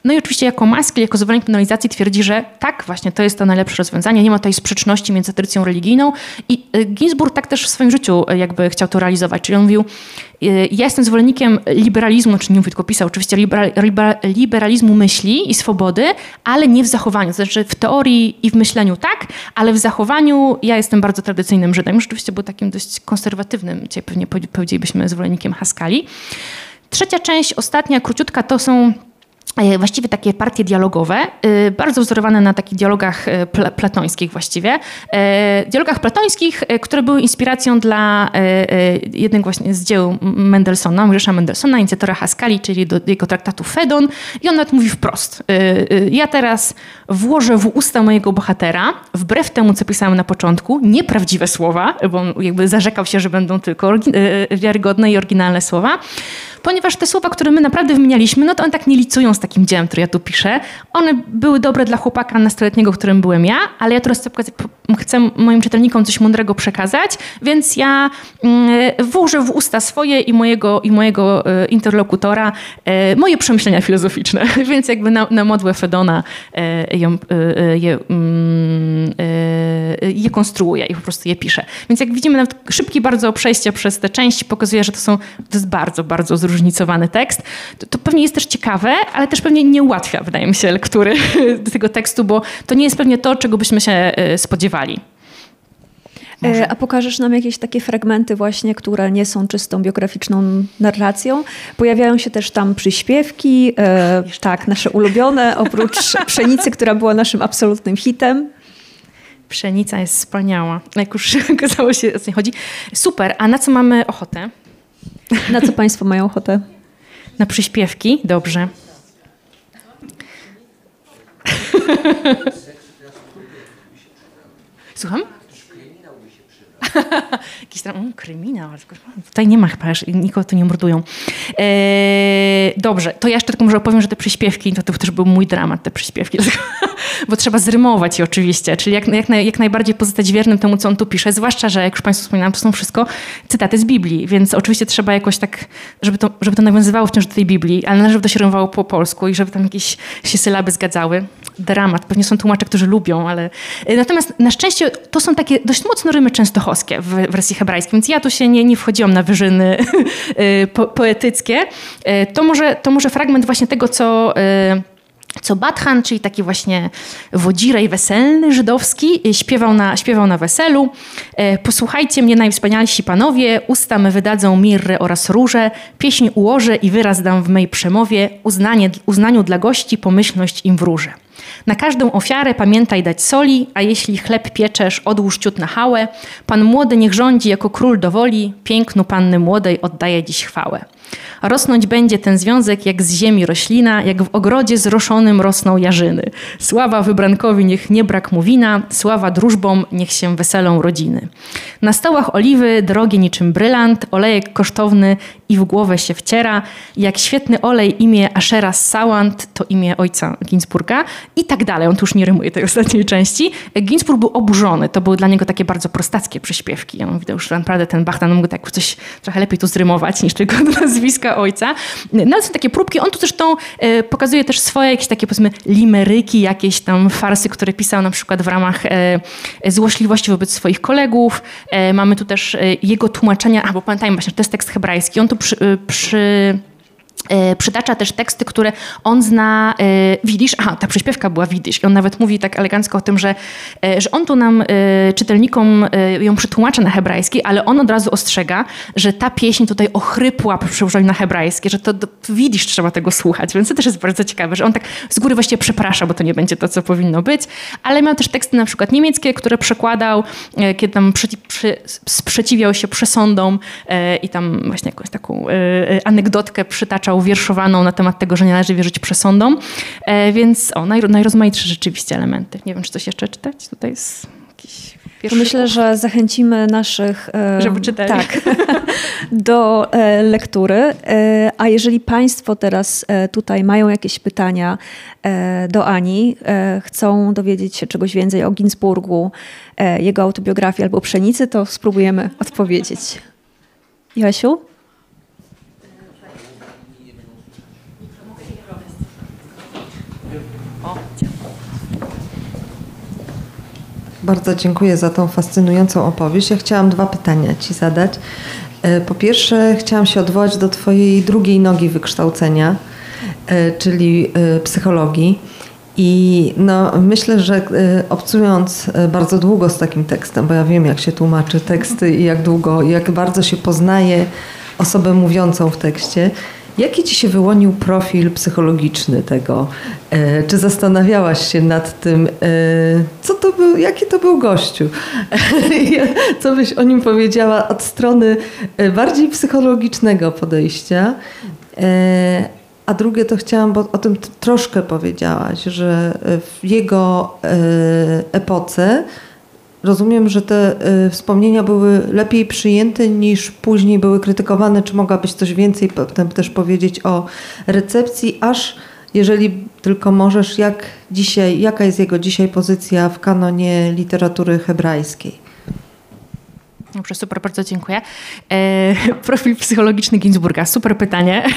No i oczywiście jako Maskell, jako zwolennik penalizacji twierdzi, że tak, właśnie to jest to najlepsze rozwiązanie. Nie ma tutaj sprzeczności między tradycją religijną. I e, Ginsburg tak też w swoim życiu e, jakby chciał to realizować. Czyli on mówił, e, ja jestem zwolennikiem liberalizmu, czy nie mówię, tylko pisał oczywiście liberalizmu myśli i swobody, ale nie w zachowaniu. To znaczy w teorii i w myśleniu tak, ale w zachowaniu ja jestem bardzo tradycyjnym Żydem. Już oczywiście był takim dość konserwatywnym, dzisiaj pewnie powiedzielibyśmy zwolennikiem Haskali. Trzecia część, ostatnia, króciutka, to są właściwie takie partie dialogowe, e, bardzo wzorowane na takich dialogach e, platońskich właściwie. Dialogach platońskich, które były inspiracją dla jednego właśnie z dzieł Mendelssohna, Mojżesza Mendelssohna, inicjatora Haskali, czyli do jego traktatu Fedon. I on nawet mówi wprost. Ja teraz włożę w usta mojego bohatera, wbrew temu, co pisałem na początku, nieprawdziwe słowa, bo on jakby zarzekał się, że będą tylko wiarygodne i oryginalne słowa ponieważ te słowa, które my naprawdę wymienialiśmy, no to one tak nie licują z takim dziełem, który ja tu piszę. One były dobre dla chłopaka nastoletniego, którym byłem ja, ale ja teraz chcę moim czytelnikom coś mądrego przekazać, więc ja mm, włożę w usta swoje i mojego, i mojego e, interlokutora e, moje przemyślenia filozoficzne, więc jakby na, na modłę Fedona e, je, mm, je konstruuję i po prostu je piszę. Więc jak widzimy, nawet szybkie bardzo przejście przez te części pokazuje, że to są, to jest bardzo, bardzo zróżnicowane zróżnicowany tekst, to, to, pewnie jest też ciekawe, ale też pewnie nie ułatwia, wydaje mi się, lektury tego tekstu, bo to nie jest pewnie to, czego byśmy się e, spodziewali. E, Może. A pokażesz nam jakieś takie fragmenty właśnie, które nie są czystą biograficzną narracją? Pojawiają się też tam przyśpiewki, e, tak, nasze ulubione, oprócz Pszenicy, która była naszym absolutnym hitem. Pszenica jest wspaniała. Jak już okazało się, o co chodzi. Super, a na co mamy ochotę? Na co Państwo mają ochotę? Na przyśpiewki? Dobrze. Słucham? Jakiś tam um, kryminał. Tutaj nie ma chyba, nikogo tu nie mordują. Eee, dobrze, to ja jeszcze tylko może opowiem, że te przyśpiewki, to, to też był mój dramat, te przyśpiewki. Bo trzeba zrymować je oczywiście, czyli jak, jak, jak najbardziej pozostać wiernym temu, co on tu pisze. Zwłaszcza, że jak już Państwu wspominałam, to są wszystko cytaty z Biblii, więc oczywiście trzeba jakoś tak, żeby to, żeby to nawiązywało wciąż do tej Biblii, ale żeby to się rymowało po polsku i żeby tam jakieś się sylaby zgadzały. Dramat. Pewnie są tłumacze, którzy lubią, ale... E, natomiast na szczęście to są takie dość mocno rymy częstochowskie w wersji hebrajskiej, więc ja tu się nie, nie wchodziłam na wyżyny y, po, poetyckie. Y, to może, to może fragment właśnie tego, co y, co Batchan, czyli taki właśnie wodzirej weselny żydowski, śpiewał na, śpiewał na weselu. Posłuchajcie mnie, najwspanialsi panowie, usta me wydadzą mirrę oraz róże, pieśń ułożę i wyraz dam w mej przemowie, uznanie, uznaniu dla gości, pomyślność im wróżę. Na każdą ofiarę pamiętaj dać soli, a jeśli chleb pieczesz, odłóż ciut na hałę. Pan młody niech rządzi jako król dowoli, pięknu panny młodej oddaje dziś chwałę. Rosnąć będzie ten związek jak z ziemi roślina, jak w ogrodzie zroszonym rosną jarzyny. Sława wybrankowi niech nie brak mu wina, sława drużbom niech się weselą rodziny. Na stołach oliwy drogie niczym brylant, olejek kosztowny i w głowę się wciera. Jak świetny olej imię Ashera Sawant, to imię ojca Ginsburga i tak dalej. On tu już nie rymuje tej ostatniej części. Ginsburg był oburzony. To były dla niego takie bardzo prostackie przyśpiewki. On widział, że naprawdę ten Bachtan mógł tak coś trochę lepiej tu zrymować niż tylko do nazwiska ojca. No ale są takie próbki. On tu zresztą e, pokazuje też swoje jakieś takie powiedzmy limeryki, jakieś tam farsy, które pisał na przykład w ramach e, złośliwości wobec swoich kolegów. E, mamy tu też jego tłumaczenia, a pamiętajmy właśnie, to jest tekst hebrajski. On tu przy, przy E, przytacza też teksty, które on zna, e, widzisz, aha, ta przyśpiewka była widzisz. I on nawet mówi tak elegancko o tym, że, e, że on tu nam, czytelnikom ją przetłumacza na hebrajski, ale on od razu ostrzega, że ta pieśń tutaj ochrypła przełożeniu na hebrajskie, że to widzisz, trzeba tego słuchać, więc to też jest bardzo ciekawe, że on tak z góry właściwie przeprasza, bo to nie będzie to, co powinno być, ale miał też teksty na przykład niemieckie, które przekładał, kiedy tam przy, przy, sprzeciwiał się przesądom i tam właśnie jakąś taką anegdotkę przytaczał uwierszowaną na temat tego, że nie należy wierzyć przesądom. E, więc o, najrozmaitsze rzeczywiście elementy. Nie wiem, czy coś jeszcze czytać? Tutaj jest jakiś Myślę, że zachęcimy naszych e, żeby czytali. Tak, do e, lektury. A jeżeli Państwo teraz tutaj mają jakieś pytania do Ani, chcą dowiedzieć się czegoś więcej o Ginsburgu, jego autobiografii albo pszenicy, to spróbujemy odpowiedzieć. Jasiu? Bardzo dziękuję za tą fascynującą opowieść. Ja chciałam dwa pytania Ci zadać. E, po pierwsze, chciałam się odwołać do Twojej drugiej nogi wykształcenia, e, czyli e, psychologii. I no, myślę, że obcując bardzo długo z takim tekstem, bo ja wiem, jak się tłumaczy teksty i jak długo, jak bardzo się poznaje osobę mówiącą w tekście, Jaki ci się wyłonił profil psychologiczny tego? E, czy zastanawiałaś się nad tym, e, co to był, jaki to był gościu? co byś o nim powiedziała od strony e, bardziej psychologicznego podejścia? A drugie to chciałam, bo o tym troszkę powiedziałaś, że w jego epoce Rozumiem, że te y, wspomnienia były lepiej przyjęte niż później były krytykowane. Czy mogłabyś coś więcej potem też powiedzieć o recepcji, aż jeżeli tylko możesz, jak dzisiaj, jaka jest jego dzisiaj pozycja w kanonie literatury hebrajskiej? Dobrze, super, bardzo dziękuję. E, profil psychologiczny Ginsburga, super pytanie.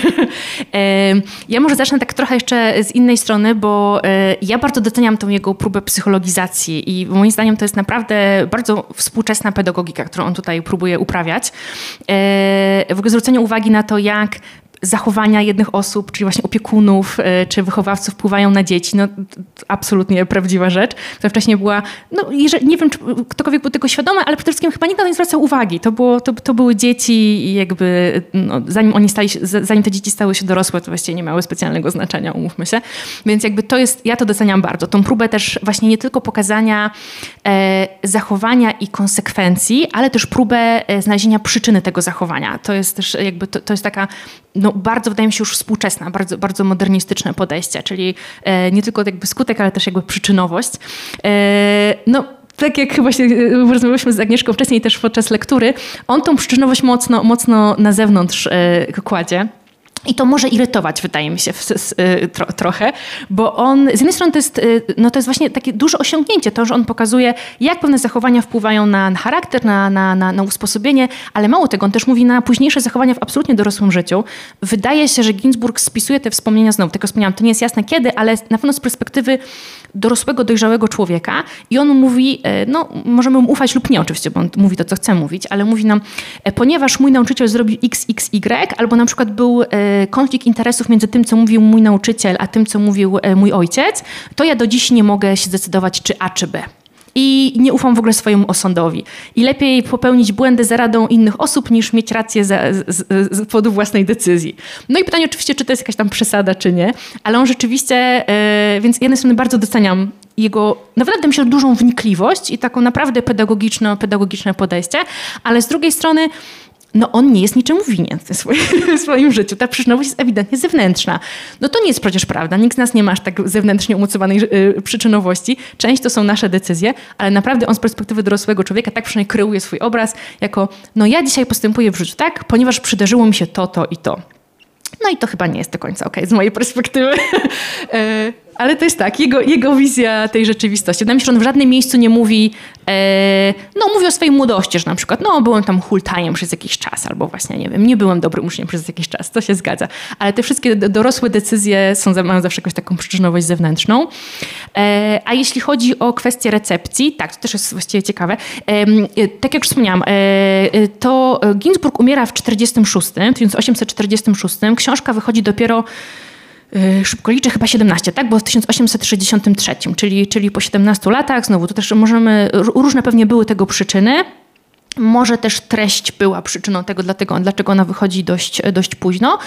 E, ja może zacznę tak trochę jeszcze z innej strony, bo e, ja bardzo doceniam tą jego próbę psychologizacji i moim zdaniem to jest naprawdę bardzo współczesna pedagogika, którą on tutaj próbuje uprawiać. E, w ogóle zwrócenie uwagi na to, jak zachowania jednych osób, czyli właśnie opiekunów e, czy wychowawców wpływają na dzieci. No, absolutnie prawdziwa rzecz, która wcześniej była, no jeżeli, nie wiem, czy ktokolwiek był tego świadomy, ale przede wszystkim chyba nikt na to nie zwracał uwagi. To, było, to, to były dzieci i jakby no, zanim oni stali zanim te dzieci stały się dorosłe, to właściwie nie miały specjalnego znaczenia, umówmy się. Więc jakby to jest, ja to doceniam bardzo. Tą próbę też właśnie nie tylko pokazania e, zachowania i konsekwencji, ale też próbę e, znalezienia przyczyny tego zachowania. To jest też jakby, to, to jest taka no, bardzo, wydaje mi się, już współczesna, bardzo, bardzo modernistyczne podejście, czyli e, nie tylko jakby skutek, ale też jakby przyczynowość. E, no, tak jak chyba się e, rozmawialiśmy z Agnieszką wcześniej też podczas lektury, on tą przyczynowość mocno, mocno na zewnątrz kładzie. I to może irytować, wydaje mi się, y, tro, trochę, bo on z jednej strony to jest, y, no to jest właśnie takie duże osiągnięcie, to, że on pokazuje, jak pewne zachowania wpływają na, na charakter, na, na, na, na usposobienie, ale mało tego, on też mówi na późniejsze zachowania w absolutnie dorosłym życiu. Wydaje się, że Ginsburg spisuje te wspomnienia, znowu tego wspomniałam, to nie jest jasne kiedy, ale na pewno z perspektywy dorosłego, dojrzałego człowieka i on mówi, e, no możemy mu ufać lub nie oczywiście, bo on mówi to, co chce mówić, ale mówi nam, e, ponieważ mój nauczyciel zrobił x, x, y, albo na przykład był e, konflikt interesów między tym, co mówił mój nauczyciel, a tym, co mówił mój ojciec, to ja do dziś nie mogę się zdecydować, czy A, czy B i nie ufam w ogóle swojemu osądowi. I lepiej popełnić błędy za radą innych osób, niż mieć rację za, z, z powodu własnej decyzji. No i pytanie oczywiście, czy to jest jakaś tam przesada, czy nie, ale on rzeczywiście, e, więc z jednej strony bardzo doceniam jego, mi się, dużą wnikliwość i taką naprawdę pedagogiczne, pedagogiczne podejście, ale z drugiej strony no on nie jest niczemu winien w swoim, w swoim życiu. Ta przyczynowość jest ewidentnie zewnętrzna. No to nie jest przecież prawda. Nikt z nas nie ma aż tak zewnętrznie umocowanej y, przyczynowości. Część to są nasze decyzje, ale naprawdę on z perspektywy dorosłego człowieka tak przynajmniej kreuje swój obraz jako, no ja dzisiaj postępuję w życiu tak, ponieważ przydarzyło mi się to, to i to. No i to chyba nie jest do końca okay, z mojej perspektywy. Ale to jest tak, jego, jego wizja tej rzeczywistości. Wydaje mi się, że on w żadnym miejscu nie mówi, e, no mówi o swojej młodości, że na przykład, no byłem tam hultajem przez jakiś czas, albo właśnie, nie wiem, nie byłem dobrym uczniem przez jakiś czas, to się zgadza. Ale te wszystkie dorosłe decyzje są, mają zawsze jakąś taką przyczynowość zewnętrzną. E, a jeśli chodzi o kwestię recepcji, tak, to też jest właściwie ciekawe. E, tak jak już wspomniałam, e, e to Ginsburg umiera w 46, 1846. Książka wychodzi dopiero szybko liczę, chyba 17, tak? Bo w 1863, czyli, czyli po 17 latach, znowu to też możemy, różne pewnie były tego przyczyny. Może też treść była przyczyną tego, dlatego, dlaczego ona wychodzi dość, dość późno.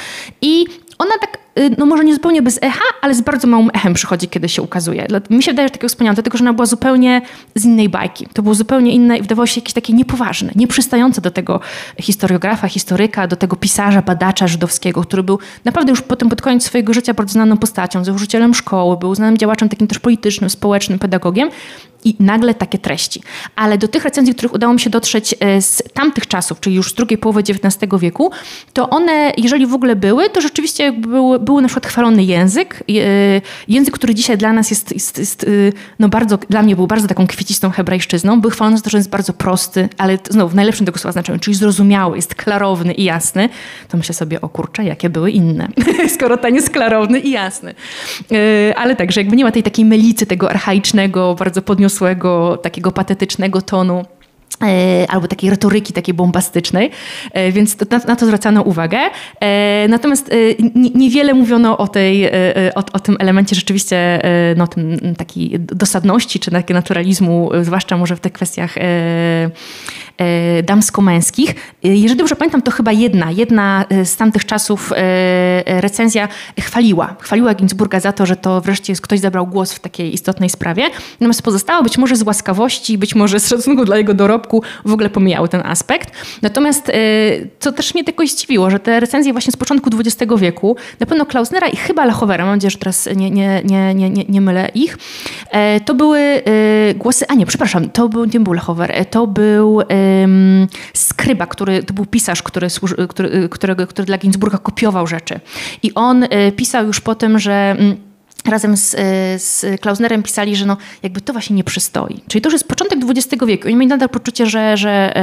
I ona tak, y, no może nie zupełnie bez echa, ale z bardzo małym echem przychodzi, kiedy się ukazuje. Mi się wydaje, że takiego wspomniałam, dlatego że ona była zupełnie z innej bajki. To było zupełnie inne i wydawało się jakieś takie niepoważne, nieprzystające do tego historiografa, historyka, do tego pisarza, badacza żydowskiego, który był naprawdę już potem pod koniec swojego życia bardzo znaną postacią, założycielem szkoły, był znanym działaczem takim też politycznym, społecznym, pedagogiem i nagle takie treści. Ale do tych recenzji, których udało mi się dotrzeć e, z tamtych czasów, czyli już z drugiej połowy XIX wieku, to one, jeżeli w ogóle były, to rzeczywiście był, był na przykład chwalony język. E, język, który dzisiaj dla nas jest, jest, jest, e, no bardzo, dla mnie był bardzo taką kwiecistą hebrajszczyzną. Był chwalony za to, że jest bardzo prosty, ale znowu w najlepszym tego słowa znaczeniu, czyli zrozumiały, jest klarowny i jasny. To myślę sobie, o kurczę, jakie były inne, skoro ten jest klarowny i jasny. Ale także jakby nie ma tej takiej melicy, tego archaicznego, bardzo podniosłego podniosłego, takiego patetycznego tonu albo takiej retoryki takiej bombastycznej, e, więc to, na, na, to zwracano uwagę. E, natomiast niewiele mówiono o, tej, o, o, tym elemencie rzeczywiście no, tym, takiej dosadności czy takiego naturalizmu, zwłaszcza może w tych kwestiach E, damsko-męskich. E, jeżeli dobrze pamiętam, to chyba jedna, jedna e, z tamtych czasów recenzja chwaliła. Chwaliła Ginsburga za to, że to wreszcie ktoś zabrał głos w takiej istotnej sprawie. Natomiast pozostało być może z łaskawości, być może z szacunku dla jego dorobku w ogóle pomijały ten aspekt. Natomiast co też mnie tylko zdziwiło, że te recenzje właśnie z początku XX wieku, na pewno Klausnera i chyba Lachowera, mam nadzieję, że teraz nie, nie, nie, nie, nie, nie mylę ich, to były głosy, a nie, przepraszam, to był, nie był Lachower, to był Skryba, który to był pisarz, który, który, którego, który dla Ginsburga kopiował rzeczy. I on y, pisał już po tym, że mm, razem z, y, z Klausnerem pisali, że no, jakby to właśnie nie przystoi. Czyli to już jest początek XX wieku. Oni mieli nadal poczucie, że, że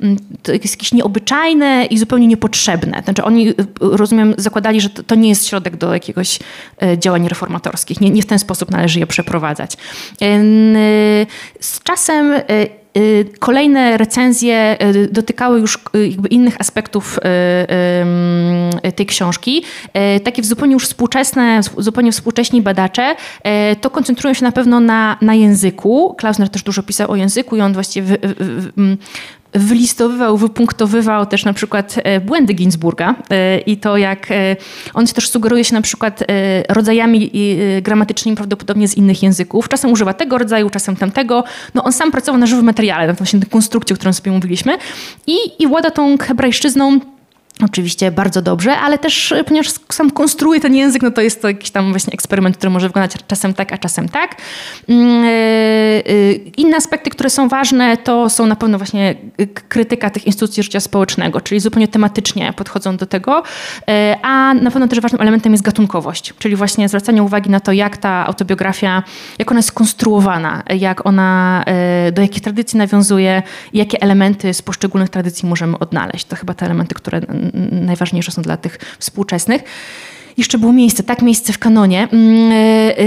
y, mm, to jest jakieś nieobyczajne i zupełnie niepotrzebne. Znaczy oni, rozumiem, zakładali, że to, to nie jest środek do jakiegoś działań reformatorskich. Nie, nie w ten sposób należy je przeprowadzać. Z czasem Y, kolejne recenzje y, dotykały już y, jakby innych aspektów tej książki. Takie zupełnie już współczesne, zupełnie współcześni badacze to koncentrują się na pewno na, na języku. Klausner też dużo pisał o języku i on właściwie wylistowywał, wypunktowywał też na przykład e, błędy Ginsburga e, i to jak e, on też sugeruje się na przykład rodzajami gramatycznymi prawdopodobnie z innych języków. Czasem używa tego rodzaju, czasem tamtego. No on sam pracował na żywym materiale, na właśnie konstrukcji, o którą sobie mówiliśmy i, i włada tą hebrajszczyzną Oczywiście bardzo dobrze, ale też e, ponieważ sam konstruuje ten język, no to jest to jakiś tam właśnie eksperyment, który może wyglądać czasem tak, a czasem tak. Mm, e, e, inne aspekty, które są ważne, to są na pewno właśnie krytyka tych instytucji życia społecznego, czyli zupełnie tematycznie podchodzą do tego, a na pewno też ważnym elementem jest gatunkowość, czyli właśnie zwracanie uwagi na to, jak ta autobiografia, jak ona jest skonstruowana, jak ona, do jakich tradycji nawiązuje, jakie elementy z poszczególnych tradycji możemy odnaleźć. To chyba te elementy, które najważniejsze są dla tych współczesnych jeszcze było miejsce, tak, miejsce w kanonie. Mm, e,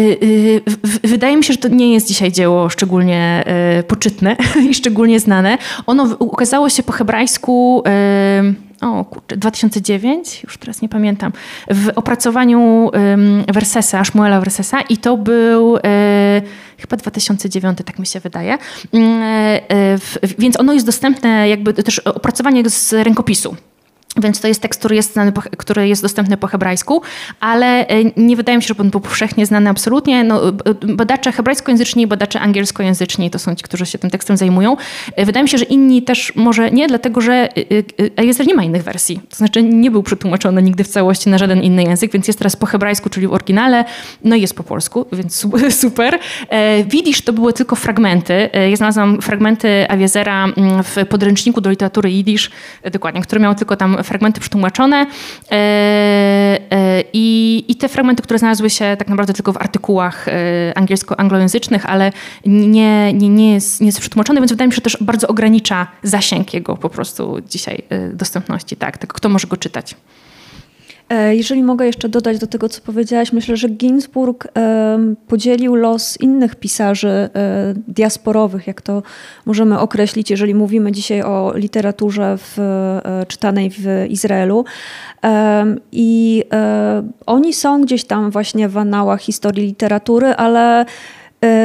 e, wydaje mi się, że to nie jest dzisiaj dzieło szczególnie e, poczytne i szczególnie znane. Ono ukazało się po hebrajsku o kurczę, 2009, już teraz nie pamiętam, w opracowaniu Versesa, Szmuela Versesa i to był chyba 2009, tak mi się wydaje. Mm, więc ono jest dostępne, jakby też opracowanie z rękopisu. Więc to jest tekst, który jest, znany, który jest dostępny po hebrajsku, ale e, nie wydaje mi się, żeby on był powszechnie znany absolutnie. No, badacze hebrajskojęzyczni i badacze angielskojęzyczni to są ci, którzy się tym tekstem zajmują. E, wydaje mi się, że inni też może nie, dlatego że Eliezer nie ma innych wersji. To znaczy nie był przetłumaczony nigdy w całości na żaden inny język, więc jest teraz po hebrajsku, czyli w oryginale, no i jest po polsku, więc super. E, widzisz, to były tylko fragmenty. Ja znalazłam fragmenty Awiezera mm, w podręczniku do literatury jidysz, dokładnie, który miał tylko tam fragmenty przetłumaczone i, i te fragmenty, które znalazły się tak naprawdę tylko w artykułach angielsko-anglojęzycznych, ale nie, nie, nie, jest, nie jest przetłumaczony, więc wydaje mi się, że też bardzo ogranicza zasięg jego po prostu dzisiaj dostępności. Tak, tylko kto może go czytać. E, jeżeli mogę jeszcze dodać do tego, co powiedziałaś, myślę, że Ginsburg podzielił los innych pisarzy e, diasporowych, jak to możemy określić, jeżeli mówimy dzisiaj o literaturze w, e, czytanej w Izraelu. I oni są gdzieś tam właśnie w anałach historii literatury, ale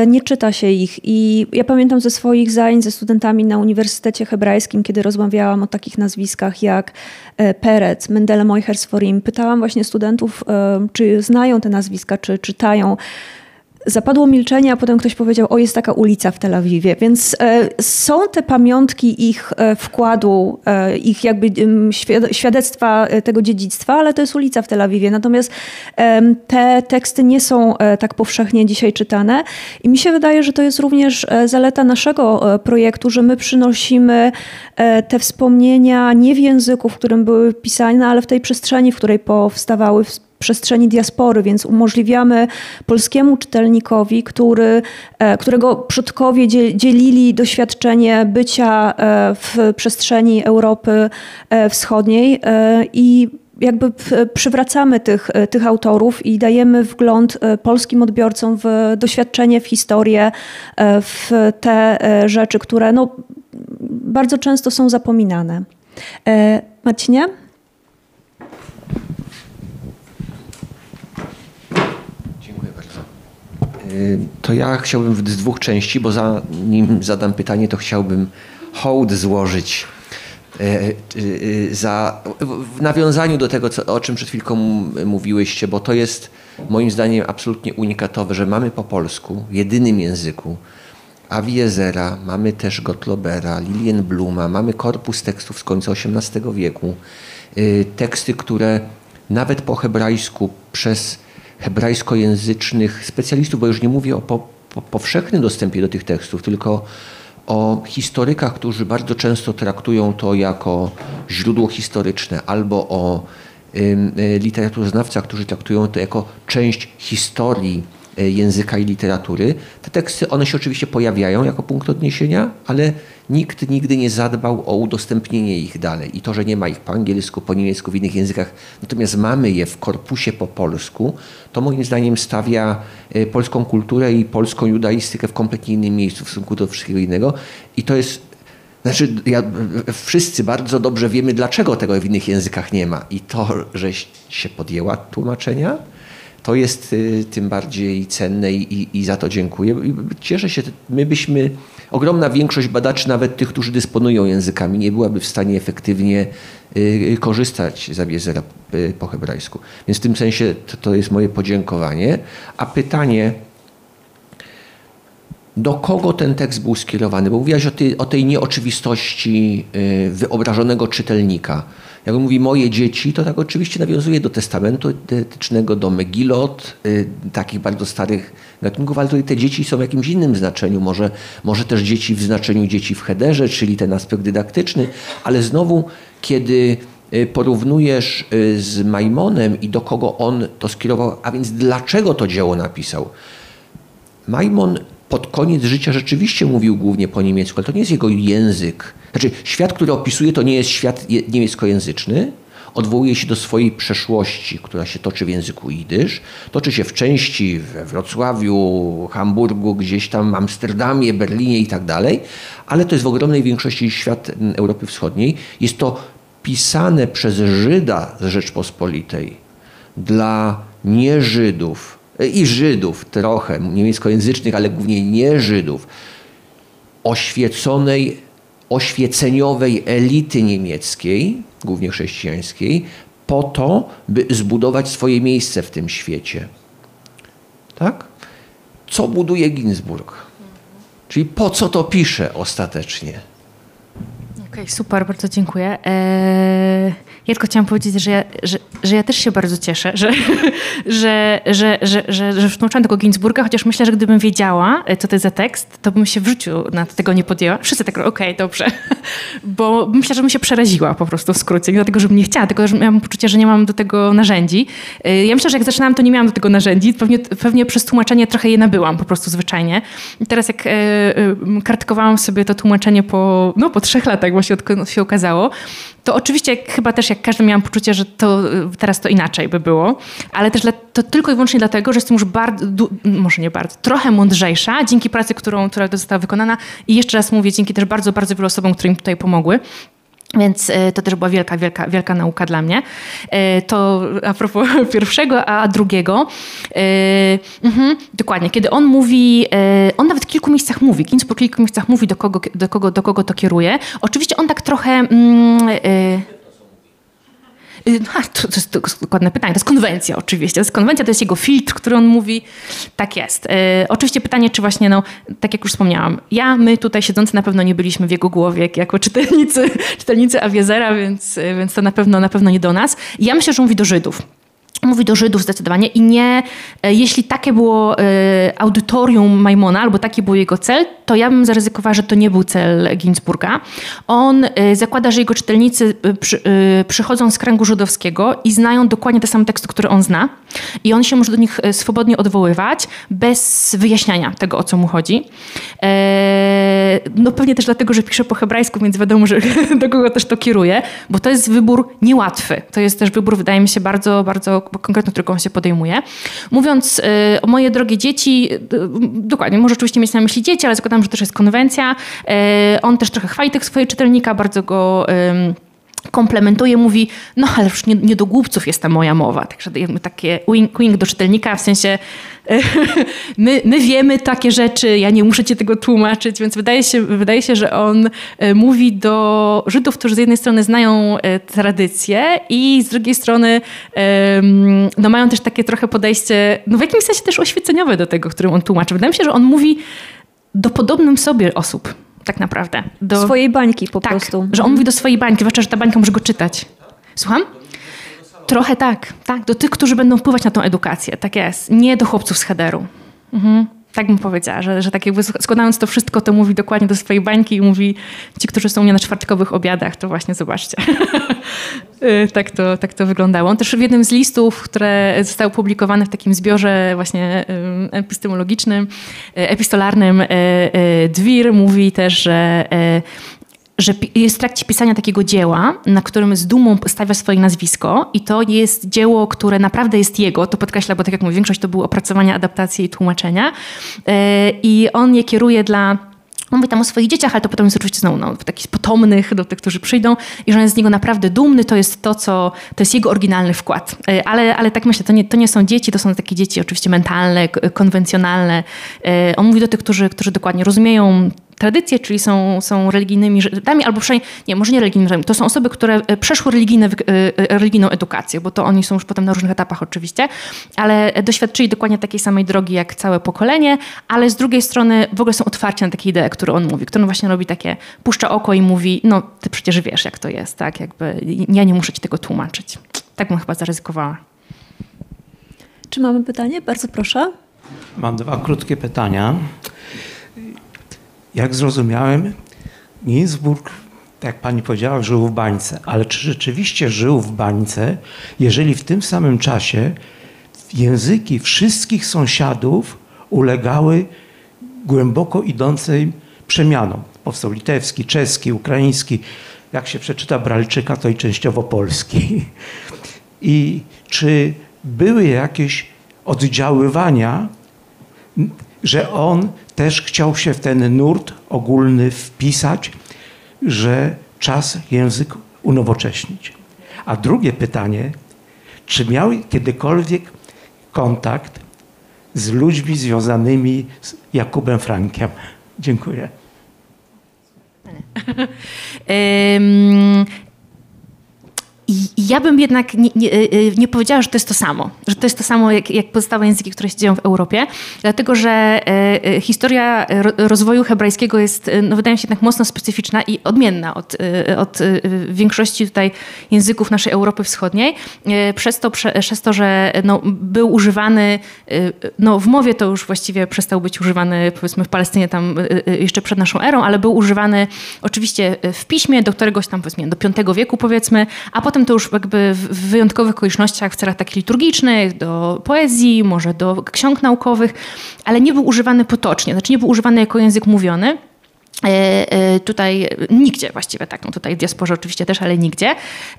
nie czyta się ich. I ja pamiętam ze swoich zajęć ze studentami na Uniwersytecie Hebrajskim, kiedy rozmawiałam o takich nazwiskach jak e, Perec, Mendele Moichersforim, pytałam właśnie studentów, e, czy znają te nazwiska, czy czytają. Zapadło milczenie, a potem ktoś powiedział, o jest taka ulica w Tel Awiwie. Więc e, są te pamiątki ich e, wkładu, e, ich jakby świadectwa tego dziedzictwa, ale to jest ulica w Tel Awiwie. Natomiast te teksty nie są tak powszechnie dzisiaj czytane i mi się wydaje, że to jest również zaleta naszego projektu, że my przynosimy te wspomnienia nie w języku, w którym były pisane, ale w tej przestrzeni, w której powstawały przestrzeni diaspory, więc umożliwiamy polskiemu czytelnikowi, który, e, którego przodkowie dzielili doświadczenie bycia e, w przestrzeni Europy e, Wschodniej i jakby przywracamy tych, tych autorów i dajemy wgląd polskim odbiorcom w doświadczenie, w historię, w te rzeczy, które no, bardzo często są zapominane. Marcinie? Y, to ja chciałbym z dwóch części, bo zanim zadam pytanie, to chciałbym hołd złożyć y, y, za, w nawiązaniu do tego, co, o czym przed chwilką mówiłyście, bo to jest moim zdaniem absolutnie unikatowe, że mamy po polsku, jedynym języku, Aviezera, mamy też Gottlobera, Lilien Bluma, mamy korpus tekstów z końca XVIII wieku, teksty, które nawet po hebrajsku przez hebrajskojęzycznych specjalistów, bo już nie mówię o po, po, powszechnym dostępie do tych tekstów, tylko o historykach, którzy bardzo często traktują to jako źródło historyczne, albo o y, literaturoznawcach, którzy traktują to jako część historii E, języka i literatury. Te teksty, one się oczywiście pojawiają jako punkt odniesienia, ale nikt nigdy nie zadbał o udostępnienie ich dalej. I to, że nie ma ich po angielsku, po niemiecku, w innych językach, natomiast mamy je w korpusie po polsku, to moim zdaniem stawia e, polską kulturę i polską judaistykę w kompletnie innym miejscu w stosunku do wszystkiego innego. I to jest znaczy, ja, wszyscy bardzo dobrze wiemy, dlaczego tego w innych językach nie ma. I to, że się podjęła tłumaczenia, to jest y, tym bardziej cenne i, i za to dziękuję. Cieszę się, my byśmy, ogromna większość badaczy, nawet tych, którzy dysponują językami, nie byłaby w stanie efektywnie y, korzystać z Abiezera y, po hebrajsku. Więc w tym sensie to, to jest moje podziękowanie. A pytanie, do kogo ten tekst był skierowany? Bo mówiłaś o tej, o tej nieoczywistości wyobrażonego czytelnika. Jak on mówi moje dzieci, to tak oczywiście nawiązuje do testamentu etycznego, do Megilot, y, takich bardzo starych gatunków, ale tutaj te dzieci są w jakimś innym znaczeniu. Może, może też dzieci w znaczeniu dzieci w headerze, czyli ten aspekt dydaktyczny, ale znowu, kiedy y, porównujesz y, z Maimonem i do kogo on to skierował, a więc dlaczego to dzieło napisał. Maimon pod koniec życia rzeczywiście mówił głównie po niemiecku, ale to nie jest jego język. Znaczy, świat, który opisuje, to nie jest świat niemieckojęzyczny. Odwołuje się do swojej przeszłości, która się toczy w języku jidysz. Toczy się w części we Wrocławiu, Hamburgu, gdzieś tam Amsterdamie, Berlinie i tak dalej, ale to jest w ogromnej większości świat Europy Wschodniej. Jest to pisane przez Żyda z Rzeczpospolitej dla nieżydów, i Żydów trochę, niemieckojęzycznych, ale głównie nie Żydów, oświeconej, oświeceniowej elity niemieckiej, głównie chrześcijańskiej, po to, by zbudować swoje miejsce w tym świecie. Tak? Co buduje Ginsburg? Czyli po co to pisze ostatecznie? Okej, okay, super, bardzo dziękuję. Eee, Ja tylko chciałam powiedzieć, że ja, że, że ja też się bardzo cieszę, że, że, że, że, że, że tłumaczyłam tego Ginsburga, chociaż myślę, że gdybym wiedziała, e, co to jest za tekst, to bym się w życiu na tego nie podjęła. Wszyscy tak, okej, okay, dobrze. Bo myślę, że bym się przeraziła po prostu w skrócie. Nie dlatego, żebym nie chciała, tylko że miałam poczucie, że nie mam do tego narzędzi. E, ja myślę, że jak zaczynałam, to nie miałam do tego narzędzi. Pewnie, pewnie przez tłumaczenie trochę je nabyłam po prostu zwyczajnie. I teraz jak e, kartkowałam sobie to tłumaczenie po, no, po trzech latach właśnie odkąd się okazało, to oczywiście chyba też jak każdy miałam poczucie, że to teraz to inaczej by było, ale też to tylko i wyłącznie dlatego, że jestem już bardzo, może nie bardzo, trochę mądrzejsza dzięki pracy, którą, która została wykonana i jeszcze raz mówię, dzięki też bardzo, bardzo wielu osobom, które mi tutaj pomogły. Więc e, to też była wielka, wielka, wielka nauka dla mnie. E, to a propos pierwszego, a drugiego. Mhm, dokładnie, kiedy on mówi, on nawet w kilku miejscach mówi, Keynes po kilku miejscach mówi, do kogo, do kogo, do kogo to kieruje. Oczywiście on tak trochę... Mm, no, to, jest dokładne pytanie. To jest konwencja oczywiście. To jest konwencja, to jest jego filtr, który on mówi, tak jest. E, oczywiście pytanie, czy właśnie, no, tak jak już wspomniałam, ja, my tutaj siedzący na pewno nie byliśmy w jego głowie jako czytelnicy, czytelnicy Awiezera, więc, więc to na pewno, na pewno nie do nas. I ja myślę, że mówi do Żydów. Mówi do Żydów zdecydowanie i nie, e, jeśli takie było audytorium Majmona, albo taki był jego cel, to ja bym zaryzykowała, że to nie był cel Ginsburga. On e, zakłada, że jego czytelnicy przy, przychodzą z kręgu żydowskiego i znają dokładnie te same teksty, które on zna i on się może do nich swobodnie odwoływać bez wyjaśniania tego, o co mu chodzi. No pewnie też dlatego, że pisze po hebrajsku, więc wiadomo, że do kogo też to kieruje, bo to jest wybór niełatwy. To jest też wybór, wydaje mi się, bardzo, bardzo konkretną, którą on się podejmuje. Mówiąc y, o moje drogie dzieci, y, dokładnie, może oczywiście mieć na myśli dzieci, ale zakładam, że też jest konwencja. Y, on też trochę chwali tego swojego czytelnika, bardzo go komplementuje, mówi, no ale już nie, nie do głupców jest ta moja mowa. Także takie wing, wing do czytelnika, w sensie my, my wiemy takie rzeczy, ja nie muszę ci tego tłumaczyć, więc wydaje się, wydaje się, że on e, mówi do Żydów, którzy z jednej strony znają e, tradycję i z drugiej strony no, mają też takie trochę podejście, no w jakimś sensie też oświeceniowe do tego, którym on tłumaczy. Wydaje mi się, że on mówi do podobnym sobie osób tak naprawdę. Do swojej bańki po tak, prostu. że on mówi do swojej bańki, zwłaszcza, że ta bańka może go czytać. Słucham? Trochę tak, tak. Do tych, którzy będą wpływać na tą edukację. Tak jest. Nie do chłopców z headeru. Mhm tak bym powiedziała, że, że tak jakby składając to wszystko, to mówi dokładnie do swojej bańki i mówi ci, którzy są u mnie na czwartkowych obiadach, to właśnie zobaczcie. Y, tak, to, tak to wyglądało. On też w jednym z listów, które zostały publikowane w takim zbiorze właśnie epistemologicznym, y, epistolarnym, y, Dwir mówi też, że że jest w trakcie pisania takiego dzieła, na którym z dumą stawia swoje nazwisko i to jest dzieło, które naprawdę jest jego, to podkreśla, bo tak jak mówię, większość to były opracowania, adaptacje i tłumaczenia e, i on je kieruje dla on mówi tam o swoich dzieciach, ale to potem jest oczywiście znowu no, takich potomnych do tych, którzy przyjdą i że on jest z niego naprawdę dumny, to jest to, co, to jest jego oryginalny wkład. E, ale, ale tak myślę, to nie, to nie są dzieci, to są takie dzieci oczywiście mentalne, konwencjonalne. E, on mówi do tych, którzy, którzy dokładnie rozumieją tradycje, czyli są, są religijnymi Żydami, albo przynajmniej, nie, może nie religijnymi to są osoby, które e, przeszły religijne, e, e, religijną edukację, bo to oni są już potem na różnych etapach oczywiście, ale doświadczyli dokładnie takiej samej drogi jak całe pokolenie, ale z drugiej strony w ogóle są otwarci na takie idee, które on mówi, który on właśnie robi takie, puszcza oko i mówi, no ty przecież wiesz jak to jest, tak, jakby ja nie muszę ci tego tłumaczyć. Tak bym chyba zaryzykowała. Czy mamy pytanie? Bardzo proszę. Mam dwa krótkie pytania. Jak zrozumiałem, Ginsburg, jak pani powiedziała, żył w bańce. Ale czy rzeczywiście żył w bańce, jeżeli w tym samym czasie języki wszystkich sąsiadów ulegały głęboko idącej przemianom? Powstał litewski, czeski, ukraiński. Jak się przeczyta Bralczyka, to i częściowo polski. I czy były jakieś oddziaływania, że on też chciał się w ten nurt ogólny wpisać, że czas język unowocześnić. A drugie pytanie, czy miał kiedykolwiek kontakt z ludźmi związanymi z Jakubem Frankiem? Dziękuję. i, ja bym jednak nie, nie, nie, powiedziała, że to jest to samo, że to jest to samo jak, jak pozostałe języki, które się dzieją w Europie, dlatego że historia rozwoju hebrajskiego jest, no, wydaje mi się, jednak mocno specyficzna i odmienna od, od większości tutaj języków naszej Europy Wschodniej, przez to, przez to że no, był używany, no, w mowie to już właściwie przestał być używany, powiedzmy w Palestynie tam jeszcze przed naszą erą, ale był używany oczywiście w piśmie do któregoś tam powiedzmy do V wieku powiedzmy, a potem to już jakby w wyjątkowych okolicznościach w celach takich liturgicznych, do poezji, może do ksiąg naukowych, ale nie był używany potocznie, znaczy nie był używany jako język mówiony. E, e, tutaj nigdzie właściwie tak, no tutaj w diasporze oczywiście też, ale nigdzie.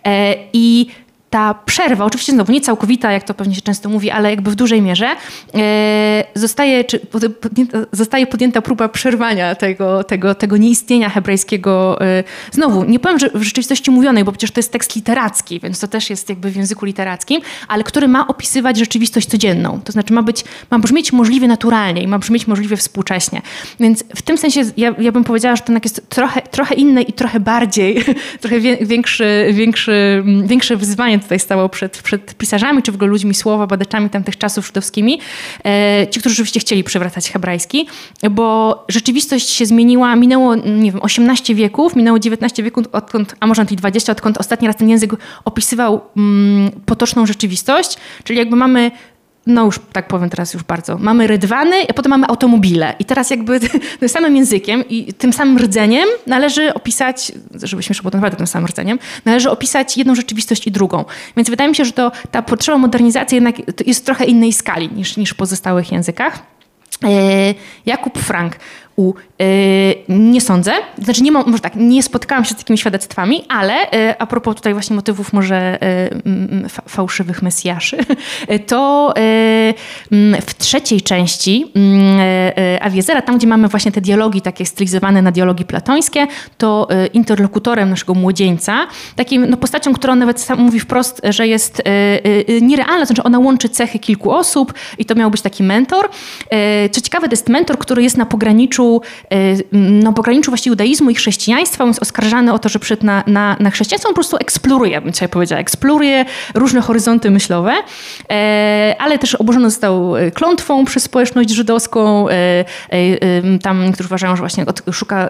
E, I ta przerwa, oczywiście znowu nie całkowita, jak to pewnie się często mówi, ale jakby w dużej mierze, e, zostaje, czy podjęta, zostaje podjęta próba przerwania tego, tego, tego nieistnienia hebrajskiego. E, znowu, nie powiem, że w rzeczywistości mówionej, bo przecież to jest tekst literacki, więc to też jest jakby w języku literackim, ale który ma opisywać rzeczywistość codzienną. To znaczy ma, być, ma brzmieć możliwie naturalnie i ma brzmieć możliwie współcześnie. Więc w tym sensie ja, ja bym powiedziała, że to jest trochę, trochę inne i trochę bardziej, trochę większy, większy, większe wyzwanie tutaj stało przed, przed pisarzami, czy w ogóle ludźmi słowa, badaczami tamtych czasów żydowskimi, e, ci, którzy rzeczywiście chcieli przywracać hebrajski, bo rzeczywistość się zmieniła, minęło, nie wiem, 18 wieków, minęło 19 wieków, odkąd, a może i 20, odkąd ostatni raz ten język opisywał mm, potoczną rzeczywistość, czyli jakby mamy no już tak powiem teraz już bardzo, mamy rydwany, a potem mamy automobile. I teraz jakby tym samym językiem i tym samym rdzeniem należy opisać, żebyśmy potem naprawdę tym samym rdzeniem, należy opisać jedną rzeczywistość i drugą. Więc wydaje mi się, że to, ta potrzeba modernizacji jednak jest trochę innej skali niż, niż w pozostałych językach. E, Jakub Frank u y, nie sądzę, znaczy nie, może tak, nie spotkałam się z takimi świadectwami, ale y, a propos tutaj właśnie motywów może y, fałszywych mesjaszy, to w trzeciej części Awiezera, tam gdzie mamy właśnie te dialogi takie stylizowane na dialogi platońskie, to interlokutorem naszego młodzieńca, takim no, postacią, którą nawet sam mówi wprost, że jest nierealna, znaczy ona łączy cechy kilku osób i to miał być taki mentor. Co ciekawe, to jest mentor, który jest na pograniczu Y, no, pograniczu właściwie judaizmu i chrześcijaństwa, on jest oskarżany o to, że przed na, na, na chrześcijaństwo on po prostu eksploruje, bym dzisiaj powiedziała, eksploruje różne horyzonty myślowe, e, ale też obłożony został e, klątwą przez społeczność żydowską. E, tam niektórzy uważają, że właśnie szuka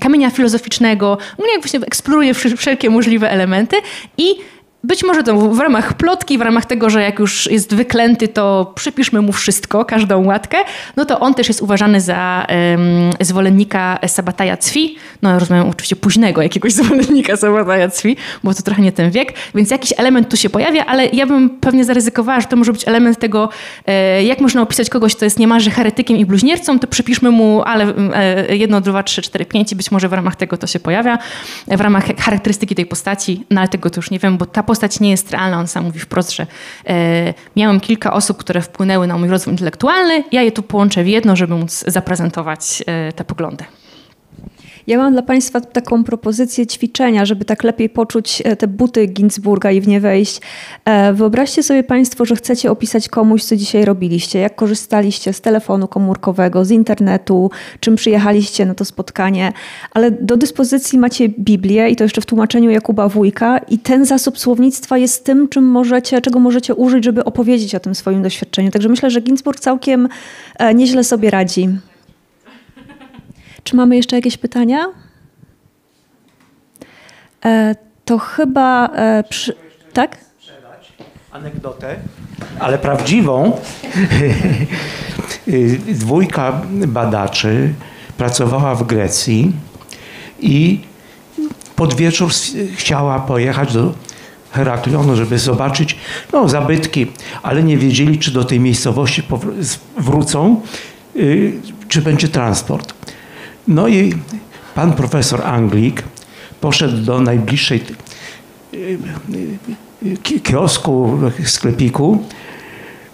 kamienia filozoficznego, on jak właśnie eksploruje wszelkie możliwe elementy i być może to w ramach plotki, w ramach tego, że jak już jest wyklęty, to przypiszmy mu wszystko, każdą łatkę, no to on też jest uważany za um, zwolennika Sabataja Cwi. No rozumiem oczywiście późnego jakiegoś zwolennika Sabataja Cwi, bo to trochę nie ten wiek, więc jakiś element tu się pojawia, ale ja bym pewnie zaryzykowała, że to może być element tego, e, jak można opisać kogoś, kto jest niemalże heretykiem i bluźniercą, to przypiszmy mu, ale e, jedno, dwa, trzy, cztery, pięć i być może w ramach tego to się pojawia, w ramach charakterystyki tej postaci, no ale tego to już nie wiem, bo ta postać nie jest realna. On sam mówi wprost, że e, miałem kilka osób, które wpłynęły na mój rozwój intelektualny. Ja je tu połączę w jedno, żeby móc zaprezentować e, te poglądy. Ja mam dla Państwa taką propozycję ćwiczenia, żeby tak lepiej poczuć e, te buty Ginzburga i w nie wejść. E, wyobraźcie sobie Państwo, że chcecie opisać komuś, co dzisiaj robiliście, jak korzystaliście z telefonu komórkowego, z internetu, czym przyjechaliście na to spotkanie, ale do dyspozycji macie Biblię i to jeszcze w tłumaczeniu Jakuba Wójka i ten zasób słownictwa jest tym, czym możecie, czego możecie użyć, żeby opowiedzieć o tym swoim doświadczeniu. Także myślę, że Ginzburg całkiem e, nieźle sobie radzi. Czy mamy jeszcze jakieś pytania? E, to chyba. E, przy... Tak? Anegdotę, ale prawdziwą. Dwójka badaczy pracowała w Grecji i pod wieczór chciała pojechać do Heraklionu, żeby zobaczyć no, zabytki, ale nie wiedzieli, czy do tej miejscowości wrócą, y, czy będzie transport. No i pan profesor Anglik poszedł do najbliższej y, y, kiosku, sklepiku,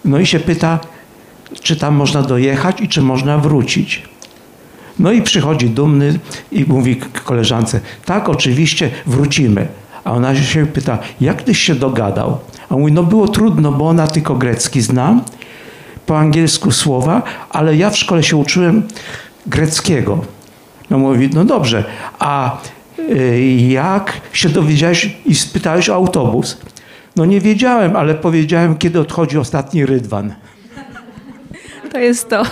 no i się pyta, czy tam można dojechać i czy można wrócić. No i przychodzi dumny i mówi koleżance, tak, oczywiście wrócimy. A ona się pyta, jak tyś się dogadał? A on mówi, no było trudno, bo ona tylko grecki zna, po angielsku słowa, ale ja w szkole się uczyłem greckiego. No mówi, no dobrze, a y, jak się dowiedziałeś i spytałeś o autobus? No nie wiedziałem, ale powiedziałem, kiedy odchodzi ostatni rydwan. To jest to.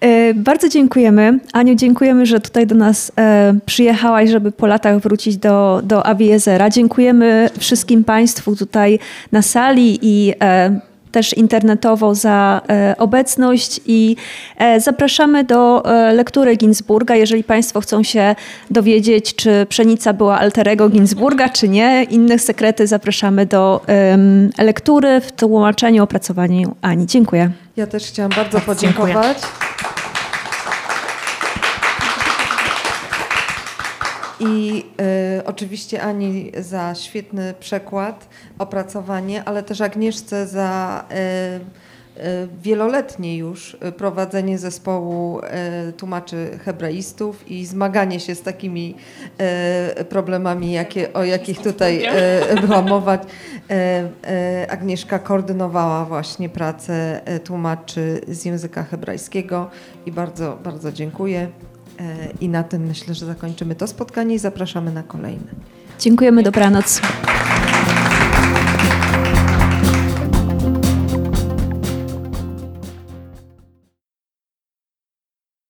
E, Bardzo dziękujemy. Aniu, dziękujemy, że tutaj do nas e, przyjechałaś, żeby po latach wrócić do, do Aviezera. Dziękujemy wszystkim Państwu tutaj na sali i e, też internetowo za e, obecność i e, zapraszamy do e, lektury Ginsburga. Jeżeli Państwo chcą się dowiedzieć, czy pszenica była alterego Ginsburga, czy nie, inne sekrety zapraszamy do lektury w tłumaczeniu, opracowaniu Ani. Dziękuję. Ja też chciałam bardzo Bardzo dziękuję. I y, oczywiście Ani za świetny przekład, opracowanie, ale też Agnieszce za y, y, wieloletnie już prowadzenie zespołu y, tłumaczy hebraistów i zmaganie się z takimi y, problemami, jakie, o jakich tutaj była mowa. Y, Agnieszka koordynowała właśnie pracę tłumaczy z języka hebrajskiego i bardzo, bardzo dziękuję. E, I na tym myślę, że zakończymy to spotkanie i zapraszamy na kolejne. Dziękujemy, dobranoc.